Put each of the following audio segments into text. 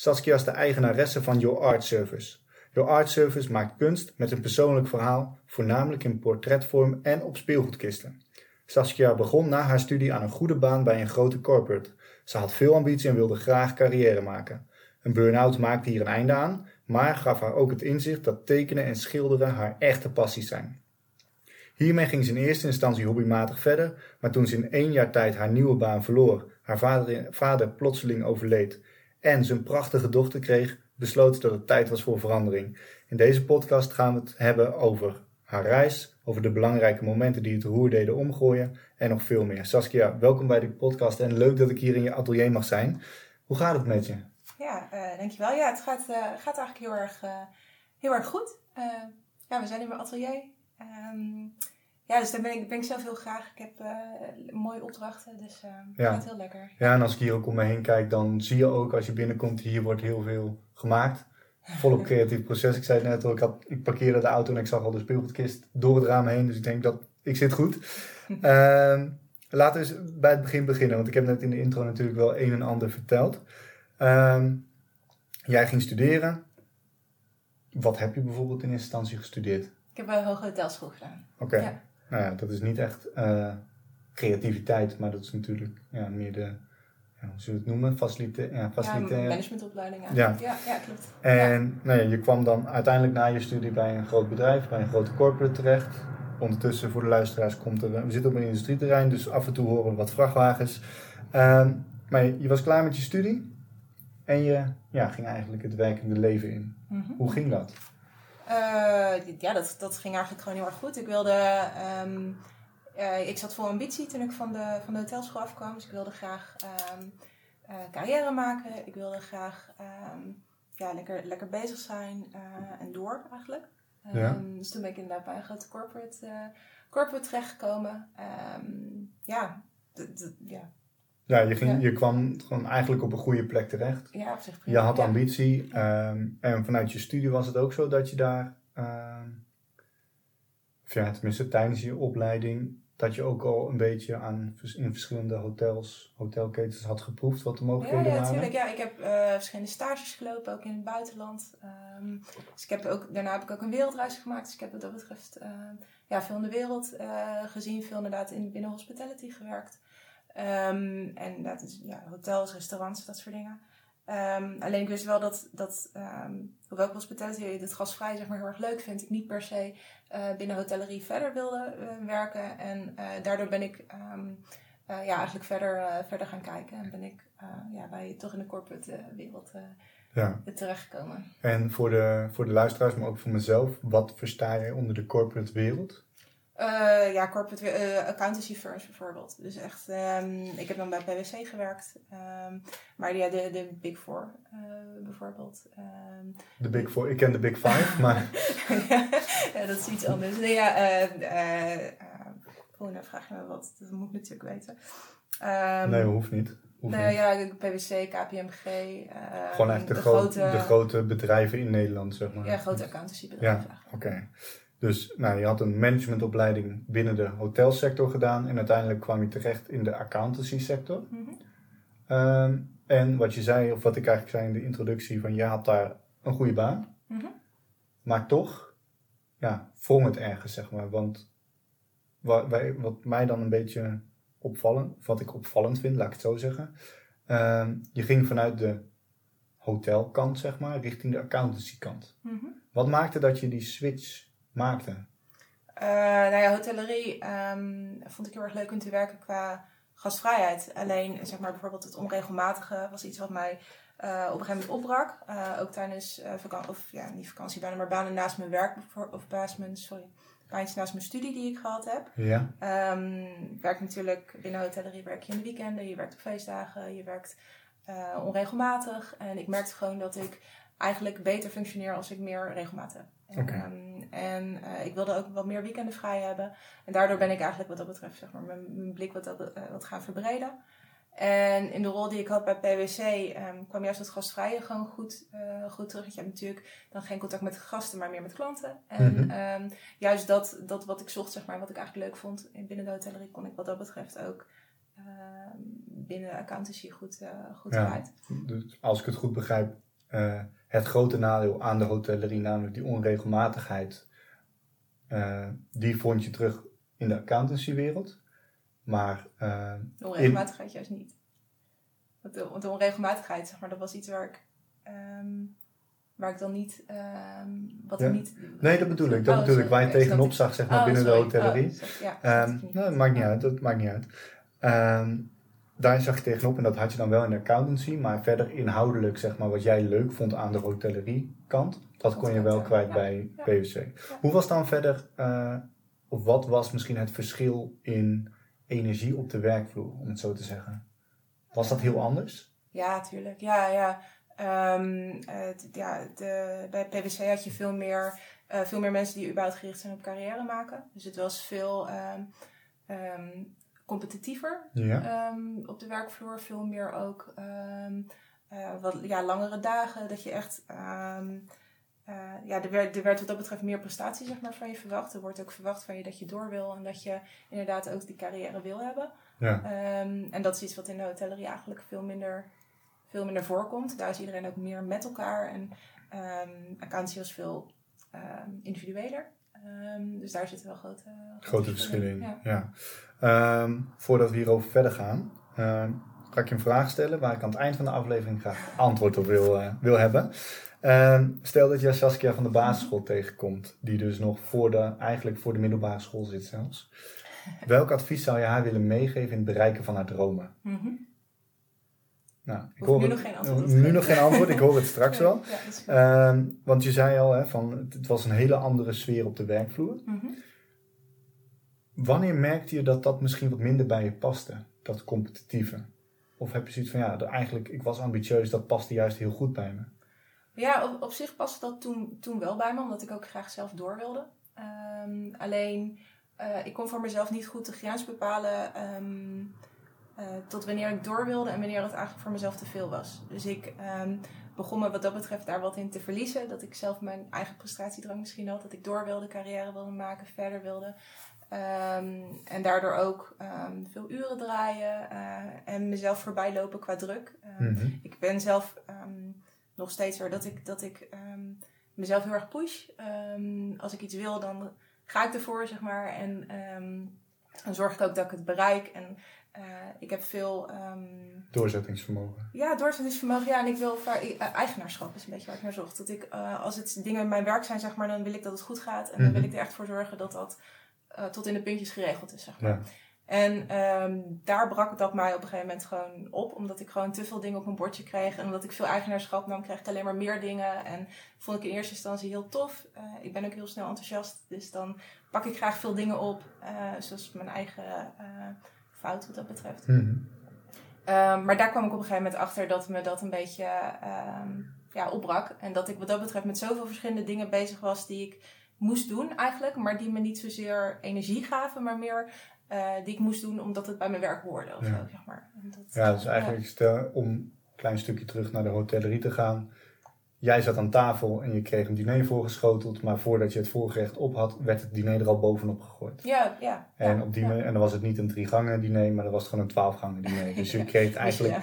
Saskia is de eigenaresse van Your Art Service. Your Art Service maakt kunst met een persoonlijk verhaal, voornamelijk in portretvorm en op speelgoedkisten. Saskia begon na haar studie aan een goede baan bij een grote corporate. Ze had veel ambitie en wilde graag carrière maken. Een burn-out maakte hier een einde aan, maar gaf haar ook het inzicht dat tekenen en schilderen haar echte passies zijn. Hiermee ging ze in eerste instantie hobbymatig verder, maar toen ze in één jaar tijd haar nieuwe baan verloor, haar vader, vader plotseling overleed en een prachtige dochter kreeg, besloot dat het tijd was voor verandering. In deze podcast gaan we het hebben over haar reis, over de belangrijke momenten die het roer deden omgooien en nog veel meer. Saskia, welkom bij de podcast en leuk dat ik hier in je atelier mag zijn. Hoe gaat het met je? Ja, uh, dankjewel. Ja, het gaat, uh, gaat eigenlijk heel erg, uh, heel erg goed. ja, we zijn in mijn atelier. Um, ja, dus daar ben ik, ben ik zelf heel graag. Ik heb mooie opdrachten, dus het gaat heel lekker. Ja, en als ik hier ook om me heen kijk, dan zie je ook als je binnenkomt, hier wordt heel veel gemaakt. Volop creatief proces. Ik zei het net al, ik, had, ik parkeerde de auto en ik zag al de speelgoedkist door het raam heen. Dus ik denk dat ik zit goed. uh, laten we eens bij het begin beginnen. Want ik heb net in de intro natuurlijk wel een en ander verteld. Uh, jij ging studeren. Wat heb je bijvoorbeeld in eerste instantie gestudeerd? Ik heb een hoge hotelschool gedaan. Oké. Okay. Ja. Nou ja, dat is niet echt uh, creativiteit, maar dat is natuurlijk ja, meer de ja, hoe zullen we het noemen? Facilite ja, facilitair. Ja, managementopleiding Ja. ja, ja klopt. En Nou ja, je kwam dan uiteindelijk na je studie bij een groot bedrijf, bij een grote corporate terecht. Ondertussen voor de luisteraars komt er, we zitten op een industrieterrein, dus af en toe horen we wat vrachtwagens. Uh, maar je was klaar met je studie en je ja, ging eigenlijk het werkende leven in. Mm -hmm. Hoe ging dat? Uh, ja, dat, dat ging eigenlijk gewoon heel erg goed. Ik wilde... Um, uh, ik zat vol ambitie toen ik van de, van de hotelschool afkwam. Dus ik wilde graag um, uh, carrière maken. Ik wilde graag um, ja, lekker, lekker bezig zijn uh, en door eigenlijk. Ja. Dus toen ben ik inderdaad bij een grote corporate, corporate terechtgekomen. ja, ja. Ja, je, ging, je kwam gewoon eigenlijk op een goede plek terecht. Ja, op zich prima. Je had ambitie. en vanuit je studie was het ook zo dat je daar... ja, tenminste tijdens je opleiding dat je ook al een beetje aan, in verschillende hotels, hotelketens had geproefd wat de mogelijkheden ja, ja, waren? Tuurlijk, ja, ik heb uh, verschillende stages gelopen, ook in het buitenland. Um, dus ik heb ook, daarna heb ik ook een wereldreis gemaakt. Dus ik heb wat dat betreft uh, ja, veel in de wereld uh, gezien, veel inderdaad in, binnen hospitality gewerkt. Um, en dat is ja, hotels, restaurants, dat soort dingen. Um, alleen ik wist wel dat, dat um, hoewel ik hospitality het gastvrij zeg maar heel erg leuk vind, ik niet per se uh, binnen hotellerie verder wilde uh, werken. En uh, daardoor ben ik ja, eigenlijk verder, verder gaan kijken en ben ik ja, bij, toch in de corporate wereld ja. terechtgekomen. En voor de, voor de luisteraars, maar ook voor mezelf, wat versta je onder de corporate wereld? Uh, ja, corporate uh, accountancy firms bijvoorbeeld. Dus echt, um, ik heb dan bij PwC gewerkt. Um, maar ja, de, de Big Four uh, bijvoorbeeld. Um, de Big Four, ik ken de Big Five, maar... ja, dat is iets anders. Nee, ja, oh, nou vraag je me wat. Dat moet ik natuurlijk weten. nee, hoeft niet. Hoeft nou, ja, PwC, KPMG. Gewoon echt de, de, grote, de grote bedrijven in Nederland, zeg maar. Ja, grote accountancybedrijven. Ja, oké. Okay. Dus nou, je had een managementopleiding binnen de hotelsector gedaan en uiteindelijk kwam je terecht in de accountancy sector. Mm -hmm. um, en wat je zei, of wat ik eigenlijk zei in de introductie, van je had daar een goede baan. Mm -hmm. Maar toch, ja, wrong het ergens, zeg maar. Want wat, wat mij dan een beetje opvallend, wat ik opvallend vind, laat ik het zo zeggen. Um, je ging vanuit de hotelkant, zeg maar, richting de accountancykant. Mm -hmm. Wat maakte dat je die switch maakte? Uh, nou ja, hotellerie um, vond ik heel erg leuk om te werken qua gastvrijheid. Alleen, zeg maar, bijvoorbeeld het onregelmatige was iets wat mij uh, op een gegeven moment opbrak. Uh, ook tijdens vakantie, of ja, niet vakantie bijna, maar banen naast mijn werk, of naast mijn, sorry, baantjes naast mijn studie die ik gehad heb. Ja. Um, ik werk natuurlijk binnen hotellerie, werk je in de weekenden, je werkt op feestdagen, je werkt onregelmatig. En ik merkte gewoon dat ik eigenlijk beter functioneer als ik meer regelmaat heb. Ehm, en eh, ik wilde ook wat meer weekenden vrij hebben. En daardoor ben ik eigenlijk wat dat betreft zeg maar, mijn, mijn blik wat, dat, eh, wat gaan verbreden. En in de rol die ik had bij PwC ehm, kwam juist dat gastvrije gewoon goed, eh, goed terug. Want je hebt natuurlijk dan geen contact met gasten, maar meer met klanten. En Mhm. ehm, juist dat, dat wat ik zocht, zeg maar, wat ik eigenlijk leuk vond in- binnen de hotellerie, kon ik wat dat betreft ook binnen accountancy goed, goed Ja. kwijt. Dus als ik het goed begrijp, het grote nadeel aan de hotellerie, namelijk die onregelmatigheid, eh, die vond je terug in de accountancywereld. Maar eh, De onregelmatigheid juist niet. Want de, onregelmatigheid, zeg maar, dat was iets waar ik, ehm, waar ik dan niet, ehm, wat Ja. niet... nee, dat bedoel ik. Dat Oh, bedoel ik. Waar je tegenop zag, zeg maar, Oh, binnen de hotellerie. Oh, sorry. ja, Ehm, dat maakt niet uit. Dat maakt niet uit. Daar zag je tegenop en dat had je dan wel in de accountancy. Maar verder inhoudelijk, zeg maar, wat jij leuk vond aan de hotellerie kant, dat kon je wel kwijt Ja. bij Ja. PwC. Hoe was dan verder, eh, of wat was misschien het verschil in energie op de werkvloer, om het zo te zeggen? Was dat heel anders? Ja, tuurlijk. Ja, ja. Ehm, ja de, bij PwC had je veel meer, eh, veel meer mensen die überhaupt gericht zijn op carrière maken. Dus het was veel ehm, ehm, competitiever Ja. ehm, op de werkvloer. Veel meer ook ehm, eh, wat ja, langere dagen. Dat je echt. ehm, eh, ja, er werd, er werd wat dat betreft meer prestatie zeg maar, van je verwacht. Er wordt ook verwacht van je dat je door wil en dat je inderdaad ook die carrière wil hebben. Ja. En dat is iets wat in de hotellerie eigenlijk veel minder, veel minder voorkomt. Daar is iedereen ook meer met elkaar. En accountancy was veel individueler. Dus daar zitten wel grote, Grote verschillen in. Ja. Ja. Ehm, voordat we hierover verder gaan, ehm, ga ik je een vraag stellen waar ik aan het eind van de aflevering graag antwoord op wil, eh, wil hebben. Ehm, stel dat je Saskia van de basisschool tegenkomt, die dus nog voor de, eigenlijk voor de middelbare school zit zelfs. Welk advies zou je haar willen meegeven in het bereiken van haar dromen? Mhm. Nou, ik hoor nu het- nog geen antwoord Nu nog geen antwoord, ik hoor het straks wel. Ja, want je zei al, hè, van, het- het was een hele andere sfeer op de werkvloer. Mhm. Wanneer merkte je dat dat misschien wat minder bij je paste, dat competitieve? Of heb je zoiets van, ja, eigenlijk, ik was ambitieus, dat paste juist heel goed bij me. Ja, op, op zich paste dat toen, toen wel bij me, omdat ik ook graag zelf door wilde. Ehm, alleen, eh, ik kon voor mezelf niet goed de grens bepalen ehm, eh, tot wanneer ik door wilde en wanneer het eigenlijk voor mezelf te veel was. Dus ik ehm, begon me wat dat betreft daar wat in te verliezen. Dat ik zelf mijn eigen prestatiedrang misschien had. Dat ik door wilde, carrière wilde maken, verder wilde. Ehm, en daardoor ook ehm, veel uren draaien eh, en mezelf voorbij lopen qua druk. Ehm, Mhm. ik ben zelf nog steeds weer dat ik, dat ik mezelf heel erg push. Als ik iets wil, dan ga ik ervoor, zeg maar. En dan zorg ik ook dat ik het bereik. En eh, ik heb veel Doorzettingsvermogen. ja, doorzettingsvermogen. Ja, en ik wil eh, eigenaarschap is een beetje waar ik naar zocht. Dat ik, als het dingen in mijn werk zijn, zeg maar, dan wil ik dat het goed gaat. En dan wil Mhm. ik er echt voor zorgen dat dat eh, tot in de puntjes geregeld is, zeg maar. Ja. En ehm, daar brak dat mij op een gegeven moment gewoon op. Omdat ik gewoon te veel dingen op mijn bordje kreeg. En omdat ik veel eigenaarschap nam, kreeg ik alleen maar meer dingen. En vond ik in eerste instantie heel tof. Eh, ik ben ook heel snel enthousiast. Dus dan pak ik graag veel dingen op. eh, zoals mijn eigen fout wat dat betreft. Mhm. Ehm, maar daar kwam ik op een gegeven moment achter dat me dat een beetje ehm, ja, opbrak. En dat ik wat dat betreft met zoveel verschillende dingen bezig was die ik moest doen eigenlijk. Maar die me niet zozeer energie gaven, maar meer eh, die ik moest doen omdat het bij mijn werk hoorde. Of Ja. zo, zeg maar. Dat, Ja, dus eigenlijk stel, om een klein stukje terug naar de hotellerie te gaan. Jij zat aan tafel en je kreeg een diner voorgeschoteld, maar voordat je het voorgerecht op had, werd het diner er al bovenop gegooid. Ja, ja. En, ja, op die, ja. en dan was het niet een drie gangen diner, maar dan was het gewoon een twaalf gangen diner. Dus je kreeg Dus eigenlijk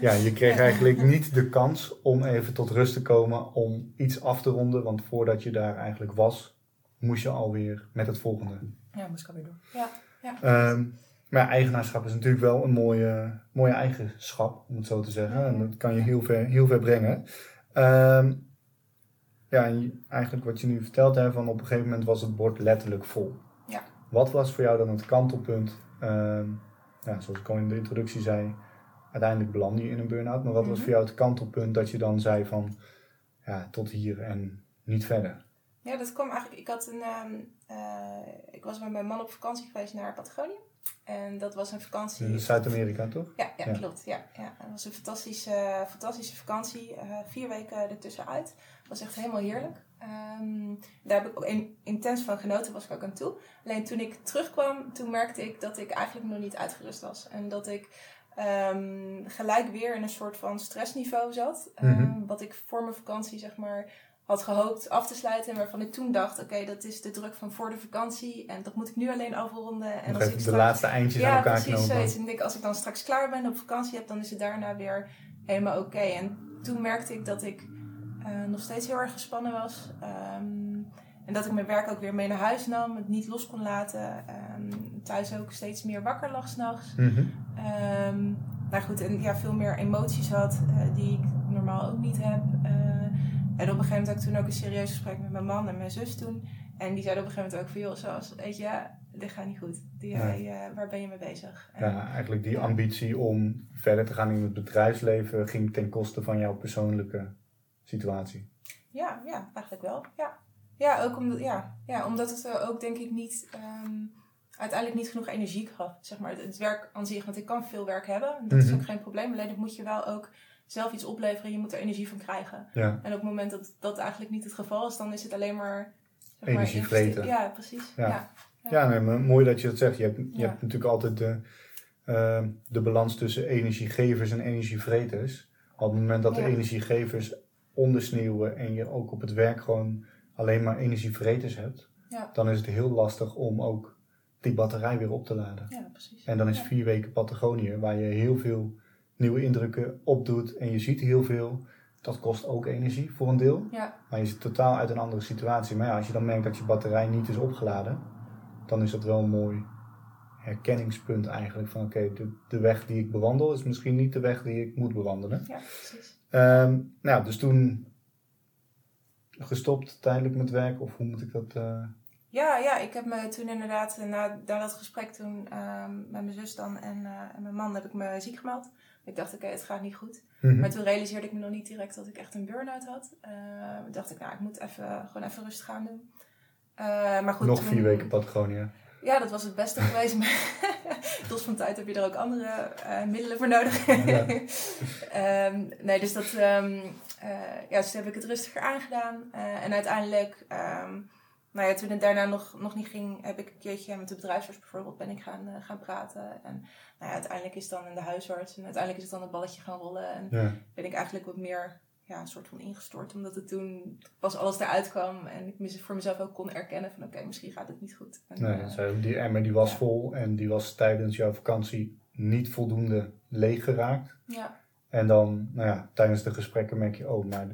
ja. Je kreeg eigenlijk niet de kans om even tot rust te komen, om iets af te ronden. Want voordat je daar eigenlijk was, moest je alweer met het volgende. ja, moest ik alweer doen. Ja, ja. Ehm, maar eigenaarschap is natuurlijk wel een mooie, mooie eigenschap, om het zo te zeggen. En dat kan je heel ver, heel ver brengen. Ehm, ja, en eigenlijk wat je nu vertelt, hè, van op een gegeven moment was het bord letterlijk vol. Ja. Wat was voor jou dan het kantelpunt? Ehm, ja, zoals ik al in de introductie zei, uiteindelijk belandde je in een burn-out. Maar wat was Mhm. voor jou het kantelpunt dat je dan zei van, ja, tot hier en niet verder? Ja, dat kwam eigenlijk. Ik had een. ehm, eh, ik was met mijn man op vakantie geweest naar Patagonië. En dat was een vakantie. In Zuid-Amerika, toch? Ja, ja, Ja. klopt. Ja, ja. Het was een fantastische, fantastische vakantie. eh, vier weken ertussenuit. Het was echt helemaal heerlijk. Ehm, daar heb ik ook in- intens van genoten, was ik ook aan toe. Alleen toen ik terugkwam, toen merkte ik dat ik eigenlijk nog niet uitgerust was. En dat ik ehm, gelijk weer in een soort van stressniveau zat. Ehm, Mhm. Wat ik voor mijn vakantie, zeg maar, had gehoopt af te sluiten. En waarvan ik toen dacht, oké, dat is de druk van voor de vakantie. En dat moet ik nu alleen afronden. En Nog als ik de straks- laatste eindjes aan ja, elkaar precies. knopen. zoiets. En ik denk, als ik dan straks klaar ben op vakantie heb, dan is het daarna weer helemaal oké. En toen merkte ik dat ik eh, nog steeds heel erg gespannen was. Ehm, en dat ik mijn werk ook weer mee naar huis nam, het niet los kon laten. Ehm, thuis ook steeds meer wakker lag s'nachts. Mhm. Ehm nou goed, en ja, veel meer emoties had eh, die ik normaal ook niet heb. Eh, en op een gegeven moment had ik toen ook een serieus gesprek met mijn man en mijn zus toen. En die zeiden op een gegeven moment ook van, joh, zoals, weet je, dit gaat niet goed. Die, Nee. eh, waar ben je mee bezig? En- Ja, eigenlijk die Ja. ambitie om verder te gaan in het bedrijfsleven ging ten koste van jouw persoonlijke situatie. Ja, ja, eigenlijk wel. Ja, ja ook omdat, ja, ja, omdat het er ook denk ik niet, ehm, uiteindelijk niet genoeg energie gaf. Zeg maar, het, het werk aan zich, want ik kan veel werk hebben. Dat is Mhm. ook geen probleem. Alleen dat moet je wel ook zelf iets opleveren. Je moet er energie van krijgen. Ja, En op het moment dat dat eigenlijk niet het geval is, dan is het alleen maar... zeg Energie vreten. Ja, precies. Ja. Ja. Ja. ja nee, maar mooi dat je dat zegt. Je hebt, je hebt natuurlijk altijd de, eh, de balans tussen energiegevers en energievreters. Op het moment dat de energiegevers ondersneeuwen en je ook op het werk gewoon alleen maar energievreters hebt, dan is het heel lastig om ook die batterij weer op te laden. Ja, precies. En dan is vier weken Patagonië, waar je heel veel nieuwe indrukken opdoet en je ziet heel veel. Dat kost ook energie voor een deel. Ja, Maar je zit totaal uit een andere situatie. Maar ja, als je dan merkt dat je batterij niet is opgeladen, dan is dat wel een mooi herkenningspunt eigenlijk. Van oké, de, de weg die ik bewandel is misschien niet de weg die ik moet bewandelen. ja, precies. Ehm, nou, dus toen gestopt tijdelijk met werk, of hoe moet ik dat... eh, Ja, ja, ik heb me toen inderdaad, eh, na, na dat gesprek toen ehm, met mijn zus dan en, eh, en mijn man, heb ik me ziek gemeld. Ik dacht, oké, het gaat niet goed. mhm. Maar toen realiseerde ik me nog niet direct dat ik echt een burn-out had. Toen dacht ik, nou, ik moet even, gewoon even rustig gaan doen. Maar goed, Nog toen- vier weken Patagonië. Ja, dat was het beste geweest. Maar los van tijd heb je er ook andere middelen voor nodig. Ja. Ehm, nee, dus dat, ehm, eh, ja, dus toen heb ik het rustiger aangedaan. En uiteindelijk, nou ja, toen het daarna nog, nog niet ging, heb ik een keertje met de bedrijfsarts bijvoorbeeld ben ik gaan, eh, gaan praten. En nou ja, uiteindelijk is het dan in de huisarts en uiteindelijk is het dan het balletje gaan rollen. En Ja. ben ik eigenlijk wat meer ja, een soort van ingestort. Omdat het toen pas alles eruit kwam en ik voor mezelf ook kon erkennen van oké, misschien gaat het niet goed. En, Nee, eh, zo, die emmer die was ja. vol en die was tijdens jouw vakantie niet voldoende leeg geraakt. ja, En dan, nou ja, tijdens de gesprekken merk je, oh, maar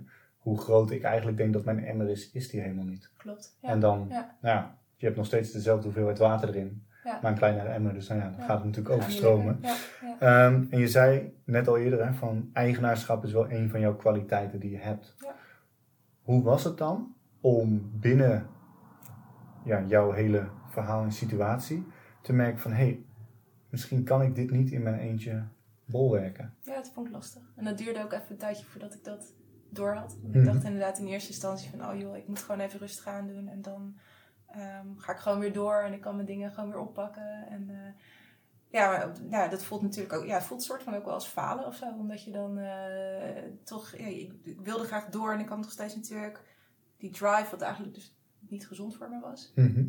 hoe groot ik eigenlijk denk dat mijn emmer is, is die helemaal niet. klopt. Ja. En dan, Ja. nou ja, je hebt nog steeds dezelfde hoeveelheid water erin, Ja. maar een kleinere emmer, dus nou ja, dan Ja. gaat het natuurlijk overstromen. Ehm, en je zei net al eerder, hè, van eigenaarschap is wel een van jouw kwaliteiten die je hebt. Ja. Hoe was het dan om binnen ja, jouw hele verhaal en situatie te merken van, hé, hey, misschien kan ik dit niet in mijn eentje bolwerken. Ja, dat vond ik lastig. En dat duurde ook even een tijdje voordat ik dat door had. Want Mhm. Ik dacht inderdaad in eerste instantie van, oh joh, ik moet gewoon even rustig aan doen. En dan ehm, ga ik gewoon weer door en ik kan mijn dingen gewoon weer oppakken. En eh, ja, maar, ja, dat voelt natuurlijk ook, ja, het voelt soort van ook wel als falen of zo. Omdat je dan eh, toch, ja, ik, ik wilde graag door en ik had nog steeds natuurlijk die drive, wat eigenlijk dus niet gezond voor me was. Mhm.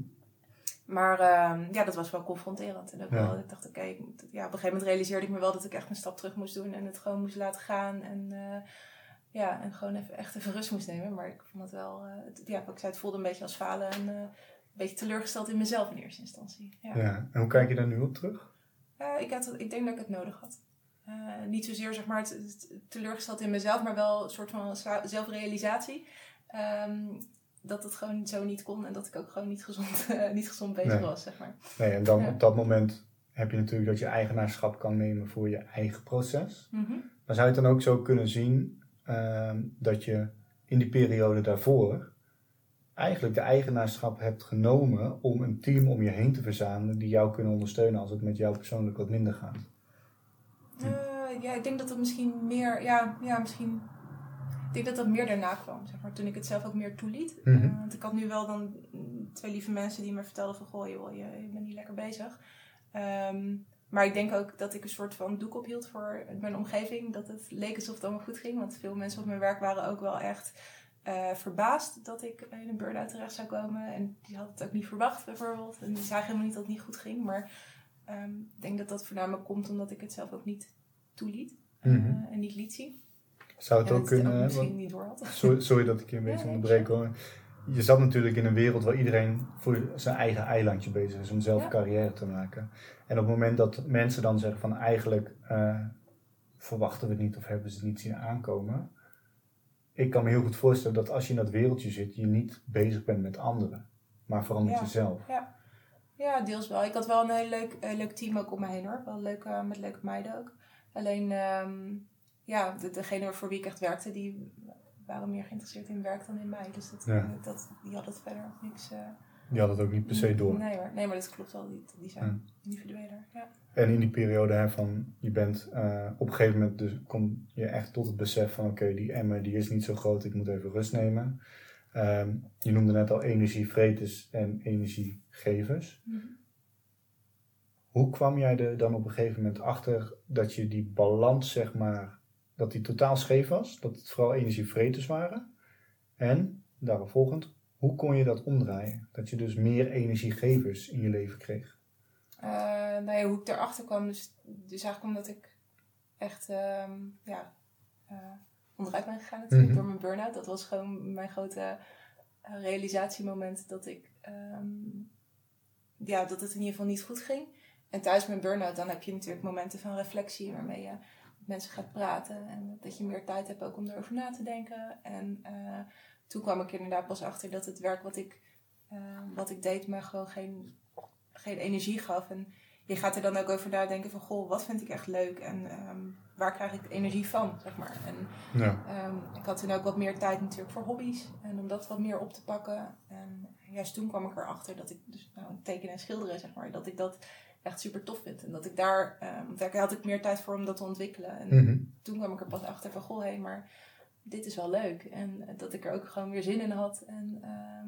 Maar ehm, ja, dat was wel confronterend. En ook Ja. wel, ik dacht, oké, ik ja, op een gegeven moment realiseerde ik me wel dat ik echt een stap terug moest doen en het gewoon moest laten gaan. En eh, ja, en gewoon even, echt even rust moest nemen. Maar ik vond het wel, eh, het- ja, wat ik zei, het voelde een beetje als falen en eh, een beetje teleurgesteld in mezelf in eerste instantie. Ja. Ja. En hoe kijk je daar nu op terug? Ja, ik, had, ik denk dat ik het nodig had. Eh, niet zozeer zeg maar, het, het teleurgesteld in mezelf, maar wel een soort van zelfrealisatie. Ehm, dat het gewoon zo niet kon en dat ik ook gewoon niet gezond, eh, niet gezond bezig Nee. was, zeg maar. Nee, en dan Ja. op dat moment heb je natuurlijk dat je eigenaarschap kan nemen voor je eigen proces. Mhm. Maar zou je het dan ook zo kunnen zien dat je in die periode daarvoor eigenlijk de eigenaarschap hebt genomen om een team om je heen te verzamelen die jou kunnen ondersteunen als het met jou persoonlijk wat minder gaat? Eh, ja, ik denk dat dat misschien meer, ja, ja, misschien. Ik denk dat dat meer daarna kwam, zeg maar, toen ik het zelf ook meer toeliet. Mhm. Eh, want ik had nu wel dan twee lieve mensen die me vertelden van, goh, joh, je, je bent niet lekker bezig. Ehm, maar ik denk ook dat ik een soort van doek ophield voor mijn omgeving. Dat het leek alsof het allemaal goed ging. Want veel mensen op mijn werk waren ook wel echt uh, verbaasd dat ik in een burn-out terecht zou komen. En die had het ook niet verwacht bijvoorbeeld. En die zagen helemaal niet dat het niet goed ging. Maar ehm, ik denk dat dat voornamelijk komt omdat ik het zelf ook niet toeliet. Mhm. eh, en niet liet zien. Zou het en ook het kunnen... ook misschien want- niet door had. Sorry, sorry dat ik je een Ja, beetje nee, onderbreek hoor. Je zat natuurlijk in een wereld waar iedereen voor zijn eigen eilandje bezig is om zelf Ja. carrière te maken. En op het moment dat mensen dan zeggen van eigenlijk eh, verwachten we het niet of hebben ze het niet zien aankomen. Ik kan me heel goed voorstellen dat als je in dat wereldje zit, je niet bezig bent met anderen, maar vooral met Ja. jezelf. Ja, deels wel. Ik had wel een heel leuk, heel leuk team ook om me heen hoor. Wel leuk, eh, met leuke meiden ook. Alleen, ehm, ja, de, degene voor wie ik echt werkte, die waren meer geïnteresseerd in werk dan in mij. Dus dat, Ja. dat, die hadden het verder niks... eh, Die had het ook niet per se door. Nee hoor, nee, maar dat klopt wel. Die, die zijn Ja. individueler. Ja. En in die periode hè, van je bent eh, op een gegeven moment dus kom je echt tot het besef van oké, die emmer die is niet zo groot, ik moet even rust nemen. Ehm, je noemde net al energievreters en energiegevers. Mhm. Hoe kwam jij er dan op een gegeven moment achter dat je die balans, zeg maar, dat die totaal scheef was? Dat het vooral energievreters waren? En, daarop volgend, hoe kon je dat omdraaien? Dat je dus meer energiegevers in je leven kreeg? Eh, nou ja, hoe ik erachter kwam, dus, dus eigenlijk omdat ik echt ehm, ja, eh, onderuit ben gegaan natuurlijk Mhm. door mijn burn-out. Dat was gewoon mijn grote realisatiemoment dat ik ehm, ja, dat het in ieder geval niet goed ging. En tijdens mijn burn-out dan heb je natuurlijk momenten van reflectie waarmee je met mensen gaat praten en dat je meer tijd hebt ook om erover na te denken. En eh, toen kwam ik inderdaad pas achter dat het werk wat ik, eh, wat ik deed me gewoon geen, geen energie gaf. En je gaat er dan ook over nadenken van, goh, wat vind ik echt leuk en ehm, waar krijg ik energie van, zeg maar. En Ja. Ehm, ik had toen ook wat meer tijd natuurlijk voor hobby's en om dat wat meer op te pakken. En juist toen kwam ik erachter dat ik dus nou, tekenen en schilderen, zeg maar, dat ik dat echt super tof vind. En dat ik daar, ehm daar had ik meer tijd voor om dat te ontwikkelen. En Mhm. toen kwam ik er pas achter van, goh, hé, maar dit is wel leuk. En eh, dat ik er ook gewoon weer zin in had en ehm,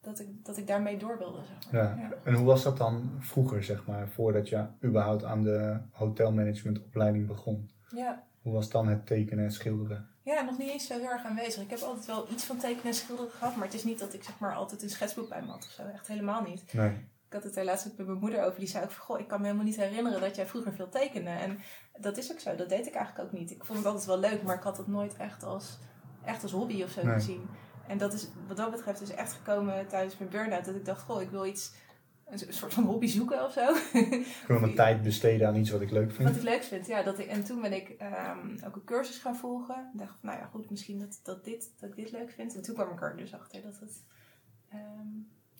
dat, ik, dat ik daarmee door wilde, zeg maar. Ja. En hoe was dat dan vroeger, zeg maar, voordat je überhaupt aan de hotelmanagementopleiding begon? ja. Hoe was dan het tekenen en schilderen? Ja, nog niet eens zo heel erg aanwezig. Ik heb altijd wel iets van tekenen en schilderen gehad, maar het is niet dat ik zeg maar altijd een schetsboek bij me had of zo. Echt helemaal niet. Nee. Ik had het er laatst ook met mijn moeder over. Die zei ook van, goh, ik kan me helemaal niet herinneren dat jij vroeger veel tekende. En dat is ook zo. Dat deed ik eigenlijk ook niet. Ik vond het altijd wel leuk, maar ik had het nooit echt als, echt als hobby of zo Nee. gezien. En dat is wat dat betreft is echt gekomen tijdens mijn burn-out. Dat ik dacht, goh, ik wil iets, een soort van hobby zoeken of zo. Ik wil mijn tijd besteden aan iets wat ik leuk Wat vind. ik leuk vind, ja. Dat ik, en toen ben ik ehm, ook een cursus gaan volgen. Ik dacht, nou ja, goed, misschien dat, dat, dit, dat ik dit leuk vind. En toen kwam ik er dus achter dat het, ehm,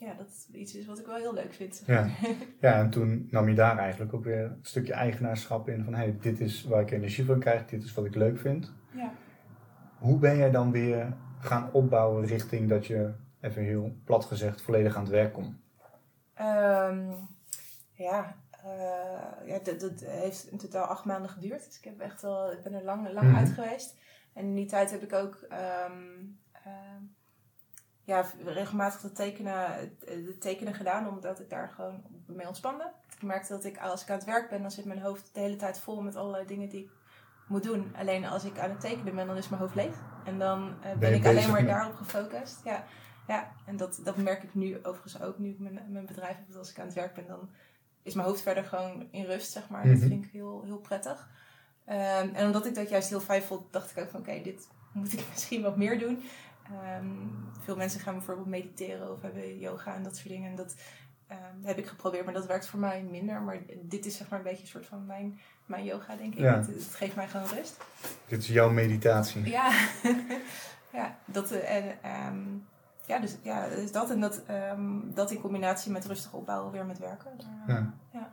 ja, dat het iets is wat ik wel heel leuk vind. Ja. Ja, en toen nam je daar eigenlijk ook weer een stukje eigenaarschap in van hey, dit is waar ik energie van krijg, dit is wat ik leuk vind. ja. Hoe ben jij dan weer gaan opbouwen richting dat je, even heel plat gezegd, volledig aan het werk komt? Ehm, ja, eh, ja dat, dat heeft in totaal acht maanden geduurd. Dus ik, heb echt wel, ik ben er lang, lang Mhm. uit geweest. En in die tijd heb ik ook ehm, ehm, ja, regelmatig het tekenen, tekenen gedaan, omdat ik daar gewoon mee ontspande. Ik merkte dat ik als ik aan het werk ben, dan zit mijn hoofd de hele tijd vol met allerlei dingen die ik moet doen. Alleen als ik aan het tekenen ben, dan is mijn hoofd leeg. En dan eh, ben, ik alleen maar met- daarop gefocust. Ja, ja. en dat, dat merk ik nu overigens ook, nu ik mijn, mijn bedrijf heb. Dat als ik aan het werk ben, dan is mijn hoofd verder gewoon in rust, zeg maar. Dat Mhm. vind ik heel, heel prettig. Ehm, en omdat ik dat juist heel fijn vond, dacht ik ook van oké, dit moet ik misschien wat meer doen. Ehm, veel mensen gaan bijvoorbeeld mediteren of hebben yoga en dat soort dingen. En dat ehm, heb ik geprobeerd, maar dat werkt voor mij minder. Maar dit is zeg maar een beetje een soort van mijn, mijn yoga, denk ik. Ja. Het, het geeft mij gewoon rust. Dit is jouw meditatie. Ja, ja dat eh, en ehm, ja, dus ja, dus dat en dat, dat in combinatie met rustig opbouwen weer met werken. Daar, eh, Ja. ja.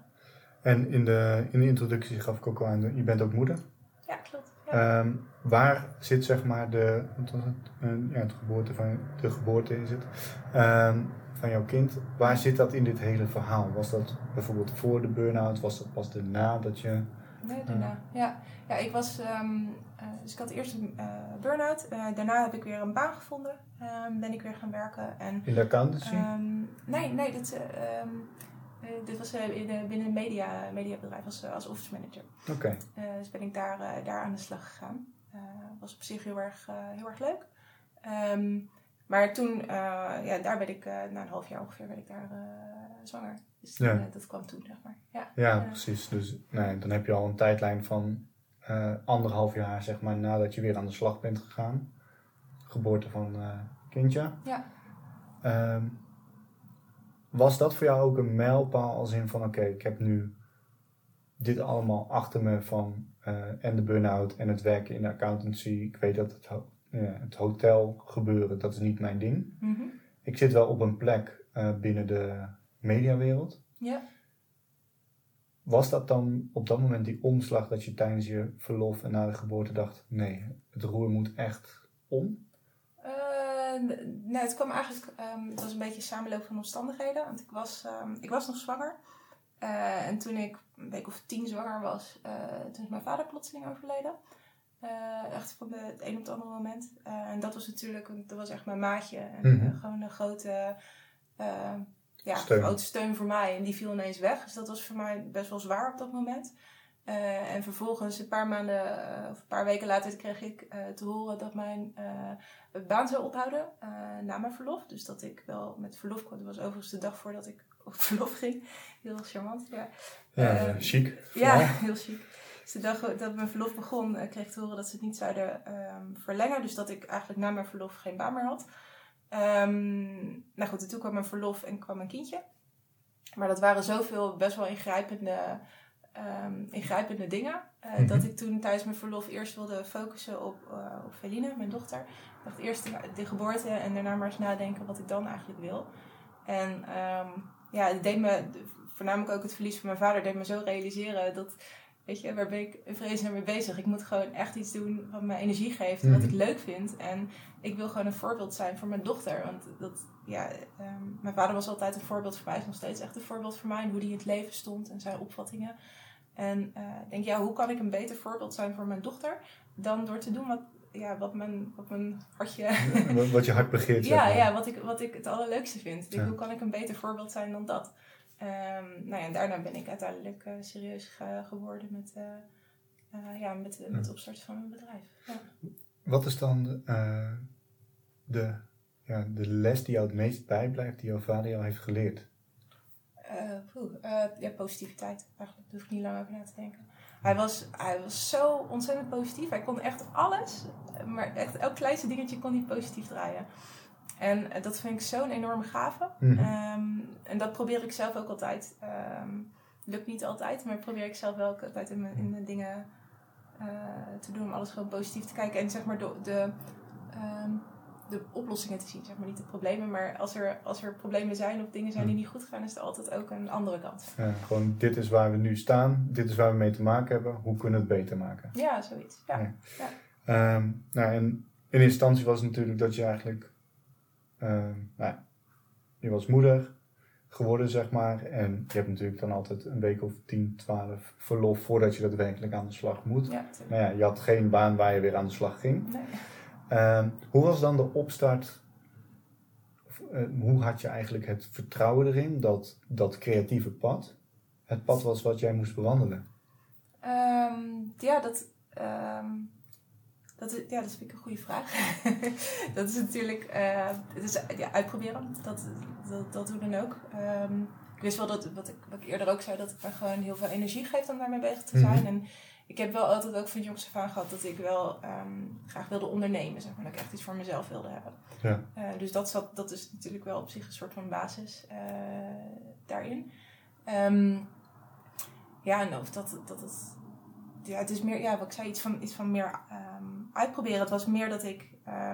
En in de, in de introductie gaf ik ook al aan, je bent ook moeder. ja, klopt. Ehm, waar zit zeg maar de, wat was het? Eh, ja, het geboorte van, de geboorte is het, ehm, van jouw kind. Waar zit dat in dit hele verhaal? Was dat bijvoorbeeld voor de burn-out? Was dat pas daarna dat je... Nee, daarna. Ja, ja ik was. ehm, eh, dus ik had eerst een eh, burn-out. Eh, daarna heb ik weer een baan gevonden. Ben ik weer gaan werken. En, In de accountancy? nee, nee, dat, eh, Eh, dit was eh, eh, binnen een media, mediabedrijf als, eh, als office manager. Oké. Eh, dus ben ik daar, eh, daar aan de slag gegaan. Eh was op zich heel erg, eh, heel erg leuk. Ehm, maar toen, eh, ja, daar ben ik, eh, na een half jaar ongeveer, ben ik daar eh, zwanger. Dus Ja. eh, dat kwam toen, zeg maar. Ja. Ja, precies. Dus nee, dan heb je al een tijdlijn van eh, anderhalf jaar, zeg maar, nadat je weer aan de slag bent gegaan. Geboorte van eh kindje. Ja. Ehm, was dat voor jou ook een mijlpaal als in van oké, ik heb nu dit allemaal achter me van eh, en de burn-out en het werken in de accountancy. Ik weet dat het, ho- ja, het hotel gebeuren, dat is niet mijn ding. Mhm. Ik zit wel op een plek eh, binnen de mediawereld. ja. Was dat dan op dat moment die omslag dat je tijdens je verlof en na de geboorte dacht, nee, het roer moet echt om? Eh, nee, het kwam eigenlijk, ehm, het was een beetje een samenloop van omstandigheden. Want ik was, ehm, ik was nog zwanger. Eh, en toen ik een week of tien zwanger was, eh, toen is mijn vader plotseling overleden. Eh, echt van de, het een op het andere moment. En dat was natuurlijk, dat was echt mijn maatje. En Mhm. gewoon een grote, ja, Steun. grote steun voor mij. En die viel ineens weg. Dus dat was voor mij best wel zwaar op dat moment. Eh, en vervolgens, een paar maanden eh, of een paar weken later, kreeg ik eh, te horen dat mijn baan zou ophouden na mijn verlof. Dus dat ik wel met verlof kwam. Dat was overigens de dag voordat ik op verlof ging. Heel charmant, ja. Ja, Eh, chic. Ja, heel chic. Dus de dag dat mijn verlof begon, kreeg ik te horen dat ze het niet zouden ehm, verlengen. Dus dat ik eigenlijk na mijn verlof geen baan meer had. Ehm, nou goed, en toen kwam mijn verlof en kwam mijn kindje. Maar dat waren zoveel best wel ingrijpende, ehm, ingrijpende dingen. eh, Mhm. Dat ik toen tijdens mijn verlof eerst wilde focussen op, eh op Feline, mijn dochter. Ik dacht eerst de, de geboorte en daarna maar eens nadenken wat ik dan eigenlijk wil. En ehm, ja, het deed me, voornamelijk ook het verlies van mijn vader, deed me zo realiseren dat, weet je, waar ben ik in vreselijk mee bezig? Ik moet gewoon echt iets doen wat me energie geeft wat Mhm. ik leuk vind. En ik wil gewoon een voorbeeld zijn voor mijn dochter. Want dat, ja, ehm, mijn vader was altijd een voorbeeld voor mij, is nog steeds echt een voorbeeld voor mij. En hoe hij in het leven stond en zijn opvattingen. En eh, denk, ja, hoe kan ik een beter voorbeeld zijn voor mijn dochter dan door te doen wat, ja, wat, mijn, wat mijn hartje Wat- Wat je hart begeert. zeg ja, maar. ja wat, ik, wat ik het allerleukste vind. Ja. Hoe kan ik een beter voorbeeld zijn dan dat? Ehm, nou ja, en daarna ben ik uiteindelijk eh, serieus ge- geworden met, eh, ja, met, met het opstarten van mijn bedrijf. Ja. Wat is dan de, ja, de les die jou het meest bijblijft, die jouw vader jou heeft geleerd? Eh, eh, ja, positiviteit. Eigenlijk daar hoef ik niet lang over na te denken. Hij was, hij was zo ontzettend positief. Hij kon echt alles, maar echt elk kleinste dingetje kon hij positief draaien. En eh, dat vind ik zo'n enorme gave. Mhm. Ehm, en dat probeer ik zelf ook altijd. Ehm, lukt niet altijd, maar probeer ik zelf wel altijd in mijn, in mijn dingen te doen. Om alles gewoon positief te kijken. En zeg maar de, de, ehm, de oplossingen te zien. Zeg maar niet de problemen, maar als er, als er problemen zijn of dingen zijn die niet goed gaan, is er altijd ook een andere kant. Ja, gewoon, dit is waar we nu staan, dit is waar we mee te maken hebben, hoe kunnen we het beter maken? Ja, zoiets. Ja. Ja. Ehm, nou, en in instantie was het natuurlijk dat je eigenlijk, ehm, nou, je was moeder geworden, zeg maar. En je hebt natuurlijk dan altijd een week of 10, 12 verlof voordat je daadwerkelijk aan de slag moet. Ja. Nou ja, je had geen baan waar je weer aan de slag ging. Nee. Ehm, hoe was dan de opstart? Of, eh, hoe had je eigenlijk het vertrouwen erin dat dat creatieve pad het pad was wat jij moest bewandelen? Ehm, ja, dat, ehm, dat, is, ja, dat vind ik een goede vraag. dat is natuurlijk eh, het is, ja, uitproberen. Dat, dat, dat doen dan ook. Ik wist wel dat, wat ik, wat ik eerder ook zei, dat het me gewoon heel veel energie geeft om daarmee bezig te zijn. Mhm. En ik heb wel altijd ook van jongs af aan gehad dat ik wel ehm, graag wilde ondernemen. Zeg maar, dat ik echt iets voor mezelf wilde hebben. Ja. Eh, dus dat, zat, dat is natuurlijk wel op zich een soort van basis eh, daarin. Ehm, ja, en of dat, dat het. Ja, het is meer, ja, wat ik zei, iets van, iets van meer ehm, uitproberen. Het was meer dat ik eh,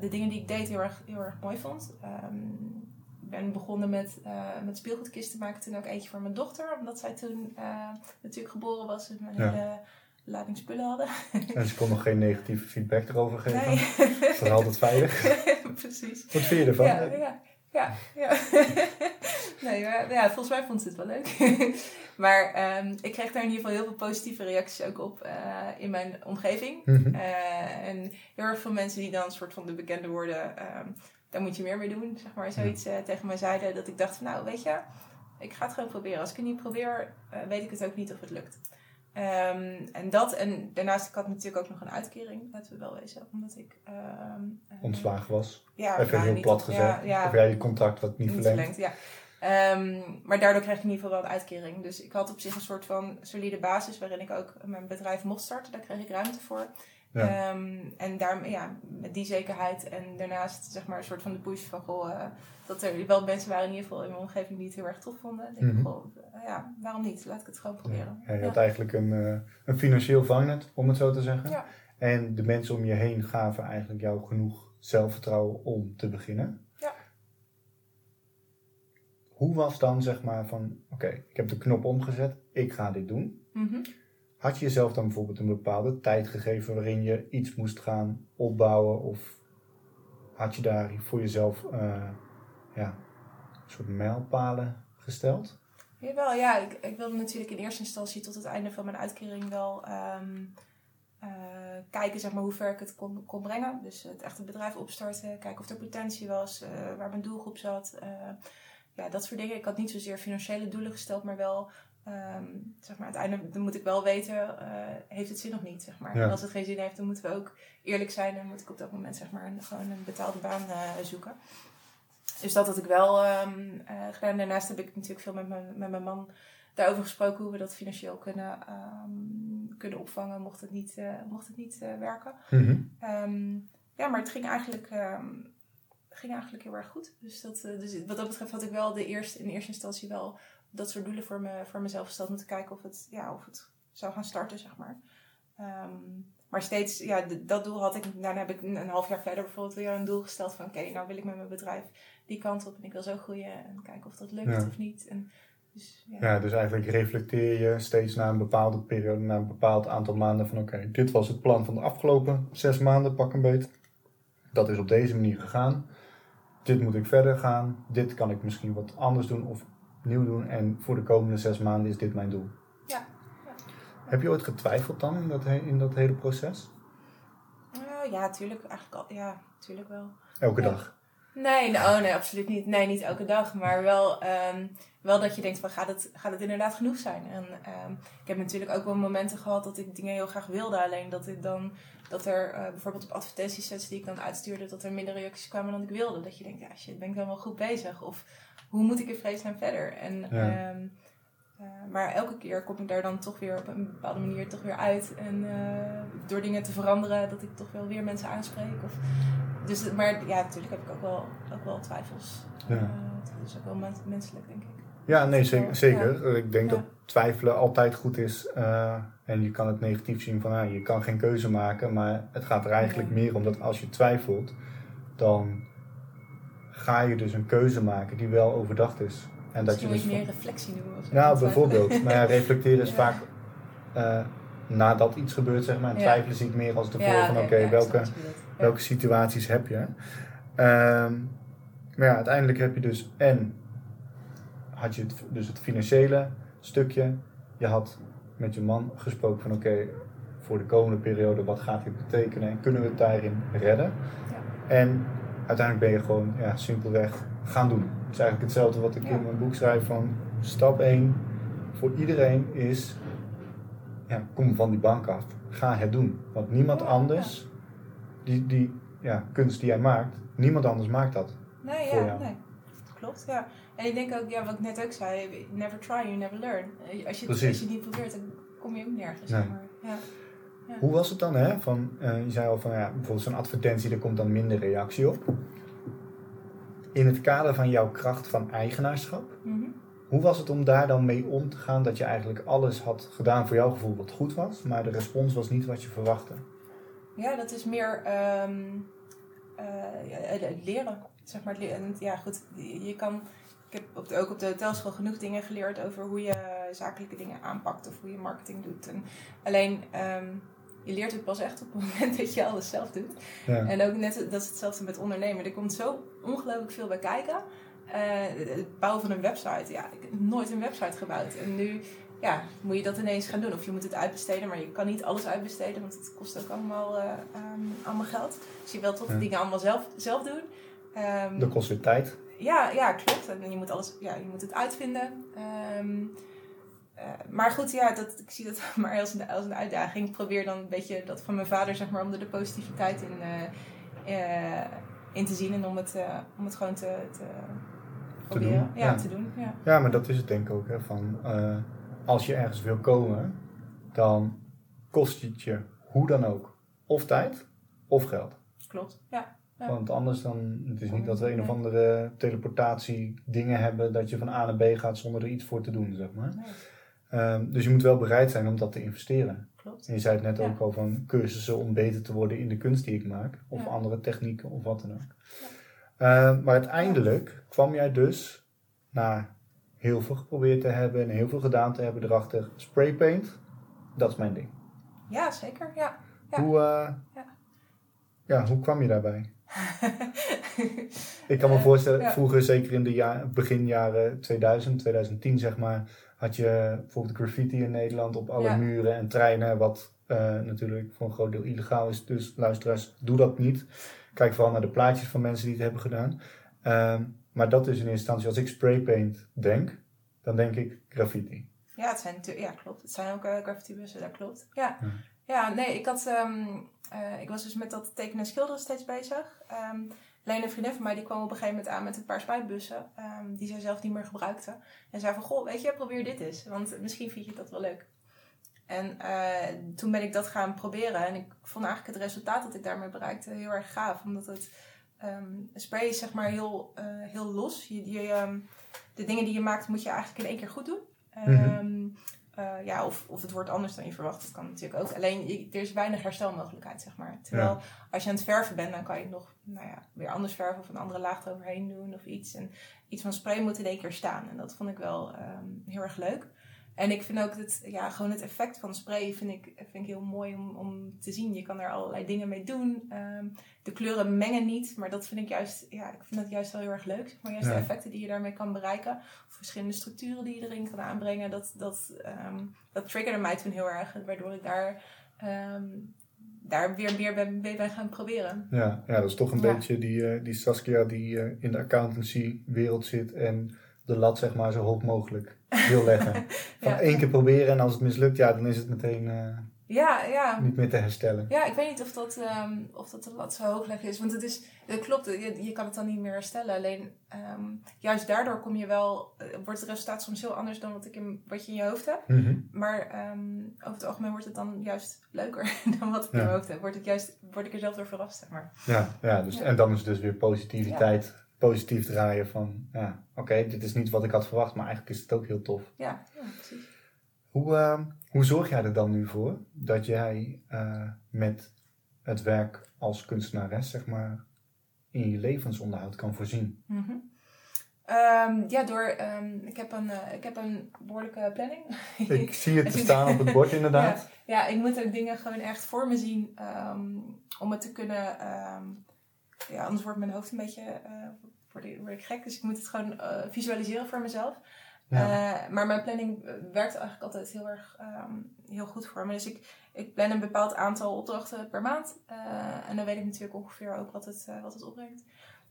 de dingen die ik deed heel erg, heel erg mooi vond. Ben begonnen met, eh met speelgoedkisten maken, toen ook eentje voor mijn dochter, omdat zij toen eh, natuurlijk geboren was en Ja. hele lading spullen hadden. En ze kon nog geen negatieve feedback erover geven. Nee, Dat is altijd veilig. precies. Wat vind je ervan? Ja, ja, ja. ja. nee, maar ja, volgens mij vond ze het wel leuk. maar ehm, ik kreeg daar in ieder geval heel veel positieve reacties ook op eh, in mijn omgeving. Mhm. En heel erg veel mensen die dan een soort van de bekende woorden, ehm, daar moet je meer mee doen, zeg maar, zoiets eh, tegen mij zeiden. Dat ik dacht van, nou, weet je, Ik ga het gewoon proberen. Als ik het niet probeer, eh, weet ik het ook niet of het lukt. Ehm, en dat, en daarnaast, ik had natuurlijk ook nog een uitkering, laten we wel wezen, omdat ik... eh, Ontslagen was. Ja, Even nou, heel niet plat gezegd. Ja, ja, Of jij je contract wat niet, verlengd. ja. Ehm, maar daardoor kreeg ik in ieder geval wel een uitkering. Dus ik had op zich een soort van solide basis waarin ik ook mijn bedrijf mocht starten. Daar kreeg ik ruimte voor. Ja. Ehm, en daar, ja, met die zekerheid en daarnaast zeg maar een soort van de push van goh, eh, dat er wel mensen waren in ieder geval in mijn omgeving die het heel erg tof vonden. Denk, Mhm. goh, eh, ja, waarom niet? Laat ik het gewoon proberen. Ja, je had eigenlijk een, eh, een financieel vangnet, om het zo te zeggen. Ja. En de mensen om je heen gaven eigenlijk jou genoeg zelfvertrouwen om te beginnen. Ja. Hoe was dan zeg maar van, oké, ik heb de knop omgezet, ik ga dit doen. Mhm. Had je jezelf dan bijvoorbeeld een bepaalde tijd gegeven waarin je iets moest gaan opbouwen? Of had je daar voor jezelf eh, ja, een soort mijlpalen gesteld? Jawel, ja. Ik, ik wilde natuurlijk in eerste instantie tot het einde van mijn uitkering wel ehm, eh, kijken zeg maar, hoe ver ik het kon, kon brengen. Dus het echte bedrijf opstarten, kijken of er potentie was, eh, waar mijn doelgroep zat. ja, dat soort dingen. Ik had niet zozeer financiële doelen gesteld, maar wel, ehm, zeg maar, uiteindelijk dan moet ik wel weten, eh, heeft het zin of niet, zeg maar. Ja. En als het geen zin heeft, dan moeten we ook eerlijk zijn en moet ik op dat moment, zeg maar, gewoon een betaalde baan eh, zoeken. Dus dat had ik wel ehm, eh, gedaan. Daarnaast heb ik natuurlijk veel met mijn, met mijn man daarover gesproken hoe we dat financieel kunnen, ehm, kunnen opvangen mocht het niet, mocht het niet werken. Ehm, ja, maar het ging eigenlijk, ging eigenlijk heel erg goed. Dus, dat, dus wat dat betreft had ik wel de eerste, in eerste instantie wel dat soort doelen voor, me, voor mezelf gesteld. Om te kijken of het, ja, of het zou gaan starten, zeg maar. Ehm, maar steeds, ja, dat doel had ik. Daarna heb ik een, een half jaar verder bijvoorbeeld weer een doel gesteld van... Oké, nou wil ik met mijn bedrijf die kant op en ik wil zo groeien. En kijken of dat lukt Ja. of niet. En, dus, ja. Ja, dus eigenlijk reflecteer je steeds na een bepaalde periode, na een bepaald aantal maanden van oké, dit was het plan van de afgelopen zes maanden, pak een beet. Dat is op deze manier gegaan. Dit moet ik verder gaan. Dit kan ik misschien wat anders doen of nieuw doen. En voor de komende zes maanden is dit mijn doel. Ja. Heb je ooit getwijfeld dan in dat, in dat hele proces? Nou, ja, tuurlijk. Eigenlijk al, ja, tuurlijk wel. Elke Ja. dag. Nee, oh nee, absoluut niet. Nee, niet elke dag. Maar wel, ehm, wel dat je denkt van gaat het, gaat het inderdaad genoeg zijn? En ehm, ik heb natuurlijk ook wel momenten gehad dat ik dingen heel graag wilde. Alleen dat ik dan dat er eh, bijvoorbeeld op advertentiesets die ik dan uitstuurde, dat er minder reacties kwamen dan ik wilde. Dat je denkt, ja shit, ben ik dan wel goed bezig? Of hoe moet ik in vredesnaam verder? En, Ja. ehm, eh, maar elke keer kom ik daar dan toch weer op een bepaalde manier toch weer uit. En eh, door dingen te veranderen, dat ik toch wel weer mensen aanspreek. Of, dus, maar ja, natuurlijk heb ik ook wel, ook wel twijfels. Ja. Eh, dat is ook wel mens- menselijk, denk ik. Ja, nee, zeker. Ja. zeker. Ik denk Ja. dat twijfelen altijd goed is. en je kan het negatief zien van, ah, je kan geen keuze maken. Maar het gaat er eigenlijk meer om dat als je twijfelt, dan ga je dus een keuze maken die wel overdacht is. En dat je Misschien dus je meer reflectie of zo. Nou, bijvoorbeeld. Maar ja, reflecteren is Ja. vaak eh, nadat iets gebeurt, zeg maar. En twijfelen zie ik meer als de Ja, van, oké, welke, welke situaties heb je? Ehm, maar ja, uiteindelijk heb je dus en had je het, dus het financiële stukje. Je had met je man gesproken van oké, voor de komende periode, wat gaat dit betekenen en kunnen we het daarin redden? Ja. En uiteindelijk ben je gewoon ja, simpelweg gaan doen. Het is eigenlijk hetzelfde wat ik Ja. in mijn boek schrijf van stap 1 voor iedereen is ja, kom van die bank af. Ga het doen. Want niemand Ja, anders, die, die ja, kunst die jij maakt, niemand anders maakt dat. Nee, voor ja, jou. nee. Klopt, ja. En ik denk ook, ja, wat ik net ook zei, never try, you never learn. Als je, Precies. als je het niet probeert, dan kom je ook nergens. Nee. zeg Maar, ja. Ja. Hoe was het dan? Hè? Van, eh, je zei al van ja, bijvoorbeeld zo'n advertentie, daar komt dan minder reactie op. In het kader van jouw kracht van eigenaarschap, Mhm. Hoe was het om daar dan mee om te gaan dat je eigenlijk alles had gedaan voor jouw gevoel wat goed was, maar de respons was niet wat je verwachtte? Ja, dat is meer het leren. Zeg maar, ja, goed, je je kan. Ik heb op de, ook op de hotelschool genoeg dingen geleerd over hoe je zakelijke dingen aanpakt of hoe je marketing doet. En alleen, ehm, je leert het pas echt op het moment dat je alles zelf doet. Ja. En ook net, dat is hetzelfde met ondernemen. Er komt zo ongelooflijk veel bij kijken. Eh, het bouwen van een website. Ja, ik heb nooit een website gebouwd. En nu ja, moet je dat ineens gaan doen. Of je moet het uitbesteden, maar je kan niet alles uitbesteden, want het kost ook allemaal, eh, ehm, allemaal geld. Dus je wilt toch Ja. dingen allemaal zelf, zelf doen. Ehm, Dat kost weer tijd. ja, ja, klopt. En je moet, alles, ja, je moet het uitvinden. Ehm, eh, maar goed, ja, dat, ik zie dat maar als een, als een uitdaging. Ik probeer dan een beetje dat van mijn vader, zeg maar, om er de positiviteit in, eh, eh, in te zien. En om het, om het gewoon te, te proberen. doen, ja, ja. te doen. Ja. Ja, maar dat is het denk ik ook. Hè, van, als je ergens wil komen, dan kost het je hoe dan ook of tijd of geld. Klopt. Ja. Ja. Want anders dan, het is niet dat we een of andere teleportatie dingen hebben dat je van A naar B gaat zonder er iets voor te doen, zeg maar. Nee, Ehm, dus je moet wel bereid zijn om dat te investeren. klopt. En je zei het net Ja. ook al van cursussen om beter te worden in de kunst die ik maak. Of Ja. andere technieken of wat dan ook. Ehm, maar uiteindelijk kwam jij dus na heel veel geprobeerd te hebben en heel veel gedaan te hebben erachter. Spraypaint, dat is mijn ding. Ja, zeker. Ja. Ja. Hoe, eh, Ja. ja, hoe kwam je daarbij? Ik kan me voorstellen, ja. vroeger, zeker in de ja, beginjaren 2000, 2010 zeg maar, had je bijvoorbeeld graffiti in Nederland op alle Ja. muren en treinen, wat eh, natuurlijk voor een groot deel illegaal is. Dus luisteraars, doe dat niet. Kijk vooral naar de plaatjes van mensen die het hebben gedaan. Ehm, maar dat is in eerste instantie, als ik spraypaint denk, dan denk ik graffiti. Ja, het zijn ja, klopt. Het zijn ook uh, graffiti-bussen, dat klopt. Ja. Ja. ja, nee, ik had, ehm, eh, ik was dus met dat tekenen en schilderen steeds bezig. Ehm alleen een vriendin van mij, die kwam op een gegeven moment aan met een paar spuitbussen, ehm, die zij zelf niet meer gebruikte. En zei van, goh, weet je, probeer dit eens, want misschien vind je dat wel leuk. En eh, toen ben ik dat gaan proberen en ik vond eigenlijk het resultaat dat ik daarmee bereikte heel erg gaaf. Omdat het ehm, spray is zeg maar heel, eh, heel los. Je, je, ehm, de dingen die je maakt moet je eigenlijk in één keer goed doen. Ehm, eh, ja, of, of het wordt anders dan je verwacht. Dat kan natuurlijk ook. Alleen je- er is weinig herstelmogelijkheid, zeg maar. Terwijl als je aan het verven bent, dan kan je het nog nou ja, weer anders verven of een andere laag eroverheen doen of iets. En iets van spray moet in één keer staan. En dat vond ik wel ehm, heel erg leuk. En ik vind ook dat, ja, gewoon het effect van spray vind ik, vind ik heel mooi om, om te zien. Je kan er allerlei dingen mee doen. Ehm, de kleuren mengen niet, maar dat vind ik juist, ja, ik vind dat juist wel heel erg leuk. Zeg maar juist Ja. de effecten die je daarmee kan bereiken. Of verschillende structuren die je erin kan aanbrengen. Dat, dat, ehm, dat triggerde mij toen heel erg. Waardoor ik daar, ehm, daar weer meer ben, mee ben gaan proberen. Ja, ja dat is toch een Ja. beetje die, eh, die Saskia die eh, in de accountancy wereld zit en de lat zeg maar zo hoog mogelijk wil leggen. Van Ja. één keer proberen en als het mislukt, ja, dan is het meteen eh, Ja, ja. niet meer te herstellen. Ja, ik weet niet of dat, ehm, of dat de lat zo hoog leggen is. Want het is, klopt, je, je kan het dan niet meer herstellen. Alleen ehm, juist daardoor kom je wel, eh, wordt het resultaat soms heel anders dan wat, ik in, wat je in je hoofd hebt. Mhm. Maar ehm, over het algemeen wordt het dan juist leuker dan wat ik in mijn hoofd heb. Word, het juist, word ik er zelf door verrast, zeg maar. Ja, ja, dus, en dan is het dus weer positiviteit, positief draaien van, ja, oké, dit is niet wat ik had verwacht, maar eigenlijk is het ook heel tof. Ja, ja precies. Hoe, eh, hoe zorg jij er dan nu voor dat jij eh, met het werk als kunstenares, zeg maar, in je levensonderhoud kan voorzien? Mhm. Ehm, ja, door, ehm, ik, heb een, eh, ik heb een behoorlijke planning. Ik zie het te staan op het bord inderdaad. Ja, ik moet ook dingen gewoon echt voor me zien ehm, om het te kunnen. Ja, anders wordt mijn hoofd een beetje. word, ik, word ik gek. Dus ik moet het gewoon eh, visualiseren voor mezelf. Ja. Eh, maar mijn planning werkt eigenlijk altijd heel erg ehm, heel goed voor me. Dus ik, ik plan een bepaald aantal opdrachten per maand. en dan weet ik natuurlijk ongeveer ook wat het, wat het opbrengt.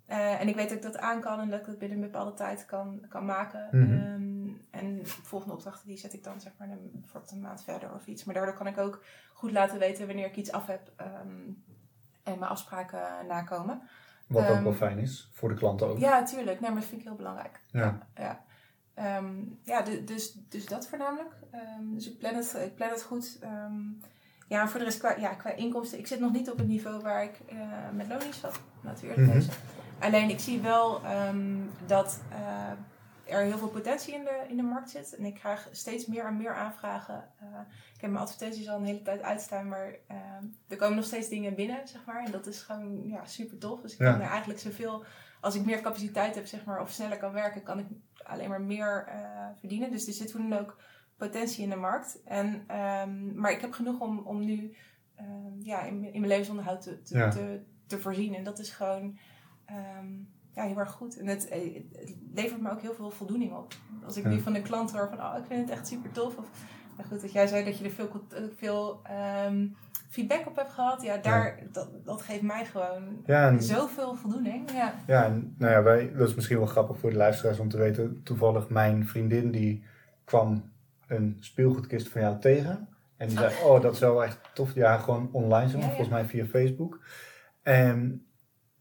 En ik weet dat ik dat aan kan en dat ik dat binnen een bepaalde tijd kan, kan maken. Mhm. Ehm, en de volgende opdrachten die zet ik dan zeg maar een, bijvoorbeeld een maand verder of iets. Maar daardoor kan ik ook goed laten weten wanneer ik iets af heb ehm, en mijn afspraken nakomen. Wat ook Ehm, wel fijn is, voor de klanten ook. Ja, tuurlijk. Nee, maar dat vind ik heel belangrijk. Ja. ja. Ehm, ja, du- dus, dus dat voornamelijk. Ehm, dus ik plan het, ik plan het goed. Ehm, ja, voor de rest qua, ja, qua inkomsten. Ik zit nog niet op het niveau waar ik eh, met Lonies zat. Eerlijk Mhm. wezen. Alleen ik zie wel ehm, dat eh, er heel veel potentie in de, in de markt zit. En ik krijg steeds meer en meer aanvragen. Eh, ik heb mijn advertenties al een hele tijd uitstaan. Maar ehm, er komen nog steeds dingen binnen, zeg maar. En dat is gewoon ja, super tof. Dus ik Ja. kan er eigenlijk zoveel als ik meer capaciteit heb, zeg maar, of sneller kan werken, kan ik alleen maar meer eh, verdienen. Dus er zit toen ook potentie in de markt. En, ehm, maar ik heb genoeg om, om nu ehm, ja, in, mijn- in mijn levensonderhoud te, te, Ja. te, te voorzien. En dat is gewoon ehm, ja, heel erg goed. En het, eh, het levert me ook heel veel voldoening op. Als ik nu van de klant hoor van, oh, ik vind het echt super tof. Of Ja, goed, dat jij zei dat je er veel, eh, veel ehm, feedback op hebt gehad. Ja, daar, Dat, dat geeft mij gewoon Ja, en, zoveel voldoening. Ja. ja, en nou ja, wij, dat is misschien wel grappig voor de luisteraars om te weten. Toevallig mijn vriendin die kwam een speelgoedkist van jou tegen. En die zei, oh dat is wel echt tof. Ja, gewoon online zo, ja. volgens mij via Facebook. En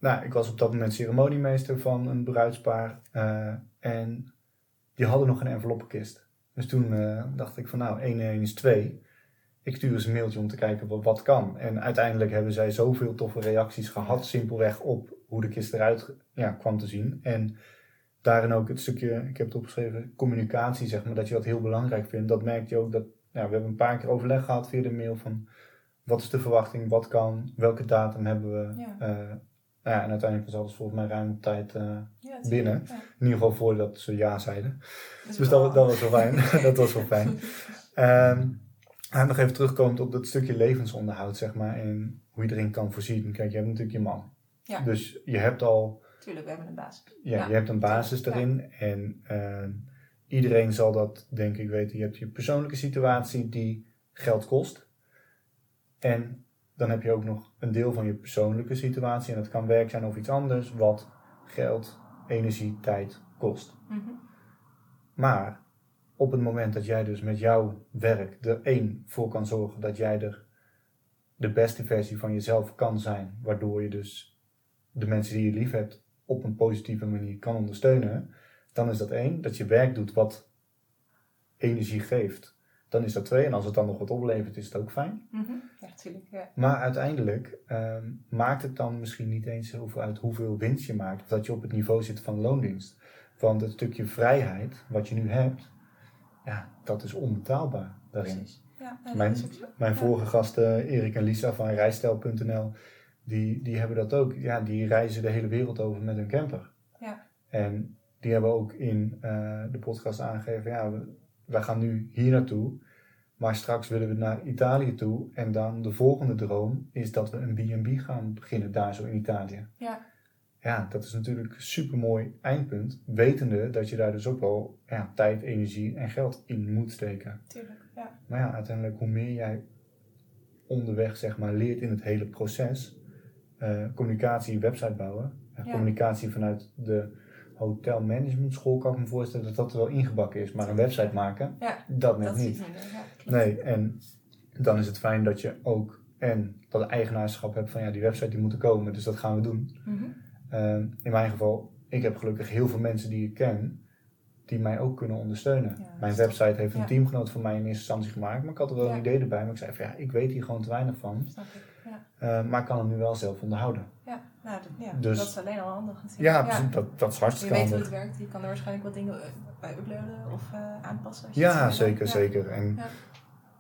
nou, ik was op dat moment ceremoniemeester van een bruidspaar. eh, en die hadden nog een enveloppenkist. Dus toen eh, dacht ik van nou, 1 en 1 is 2. Ik stuur eens een mailtje om te kijken wat, wat kan. En uiteindelijk hebben zij zoveel toffe reacties gehad, simpelweg op hoe de kist eruit ja, kwam te zien. En daarin ook het stukje, ik heb het opgeschreven, communicatie, zeg maar, dat je dat heel belangrijk vindt. Dat merk je ook dat, ja, we hebben een paar keer overleg gehad via de mail van wat is de verwachting, wat kan, welke datum hebben we. Ja. Eh, nou ja, en uiteindelijk was alles volgens mij ruim op tijd eh, Ja, binnen. ja. In ieder geval voordat ze ja zeiden. Dus dat, dat was wel fijn. dat was wel fijn. En nog even terugkomend op dat stukje levensonderhoud, zeg maar, en hoe je erin kan voorzien. Kijk, je hebt natuurlijk je man. Ja. Dus je hebt al, Tuurlijk, we hebben een baas. ja, je hebt een basis daarin. En ehm, iedereen zal dat, denk ik, weten. Je hebt je persoonlijke situatie die geld kost. En dan heb je ook nog een deel van je persoonlijke situatie. En dat kan werk zijn of iets anders, wat geld, energie, tijd kost. Mhm. Maar op het moment dat jij dus met jouw werk er één voor kan zorgen dat jij er de beste versie van jezelf kan zijn, waardoor je dus de mensen die je lief hebt op een positieve manier kan ondersteunen, dan is dat één, dat je werk doet wat energie geeft. Dan is dat twee, en als het dan nog wat oplevert, is het ook fijn. Mhm. Ja, natuurlijk. Ja. Maar uiteindelijk ehm, maakt het dan misschien niet eens zoveel uit hoeveel winst je maakt, of dat je op het niveau zit van loondienst. Want het stukje vrijheid wat je nu hebt, ja, dat is onbetaalbaar daarin. Precies. Ja, Mijn-. Mijn vorige gasten, Erik en Lisa van Rijstijl.nl, die, die hebben dat ook. Ja, die reizen de hele wereld over met hun camper. Ja. En die hebben ook in eh, de podcast aangegeven, ja, we, wij gaan nu hier naartoe, maar straks willen we naar Italië toe. En dan de volgende droom is dat we een B&B gaan beginnen daar zo in Italië. Ja. Ja, dat is natuurlijk een supermooi eindpunt, wetende dat je daar dus ook wel ja, tijd, energie en geld in moet steken. Tuurlijk. Ja. Maar ja, uiteindelijk hoe meer jij onderweg zeg maar leert in het hele proces, eh, communicatie, website bouwen, Ja. communicatie vanuit de hotelmanagement school kan ik me voorstellen dat dat er wel ingebakken is, maar een website maken, Ja, dat net dat niet. Ja. Nee, en dan is het fijn dat je ook en dat eigenaarschap hebt van ja, die website die moet er komen, dus dat gaan we doen. Mhm. Ehm, in mijn geval, ik heb gelukkig heel veel mensen die ik ken die mij ook kunnen ondersteunen. Ja, mijn website heeft een teamgenoot van mij in eerste instantie gemaakt, maar ik had er wel een idee erbij. Maar ik zei van ja, ik weet hier gewoon te weinig van, Snap ik. Ja. eh, maar ik kan hem nu wel zelf onderhouden. Ja, nou, dat, ja. Dus- dat is alleen al handig natuurlijk. Ja, Dat, dat is Je hartstikke weet hoe het werkt. Je kan er waarschijnlijk wat dingen eh, bij uploaden of eh, aanpassen. als je Ja, zeker. Ja. zeker. En Ja.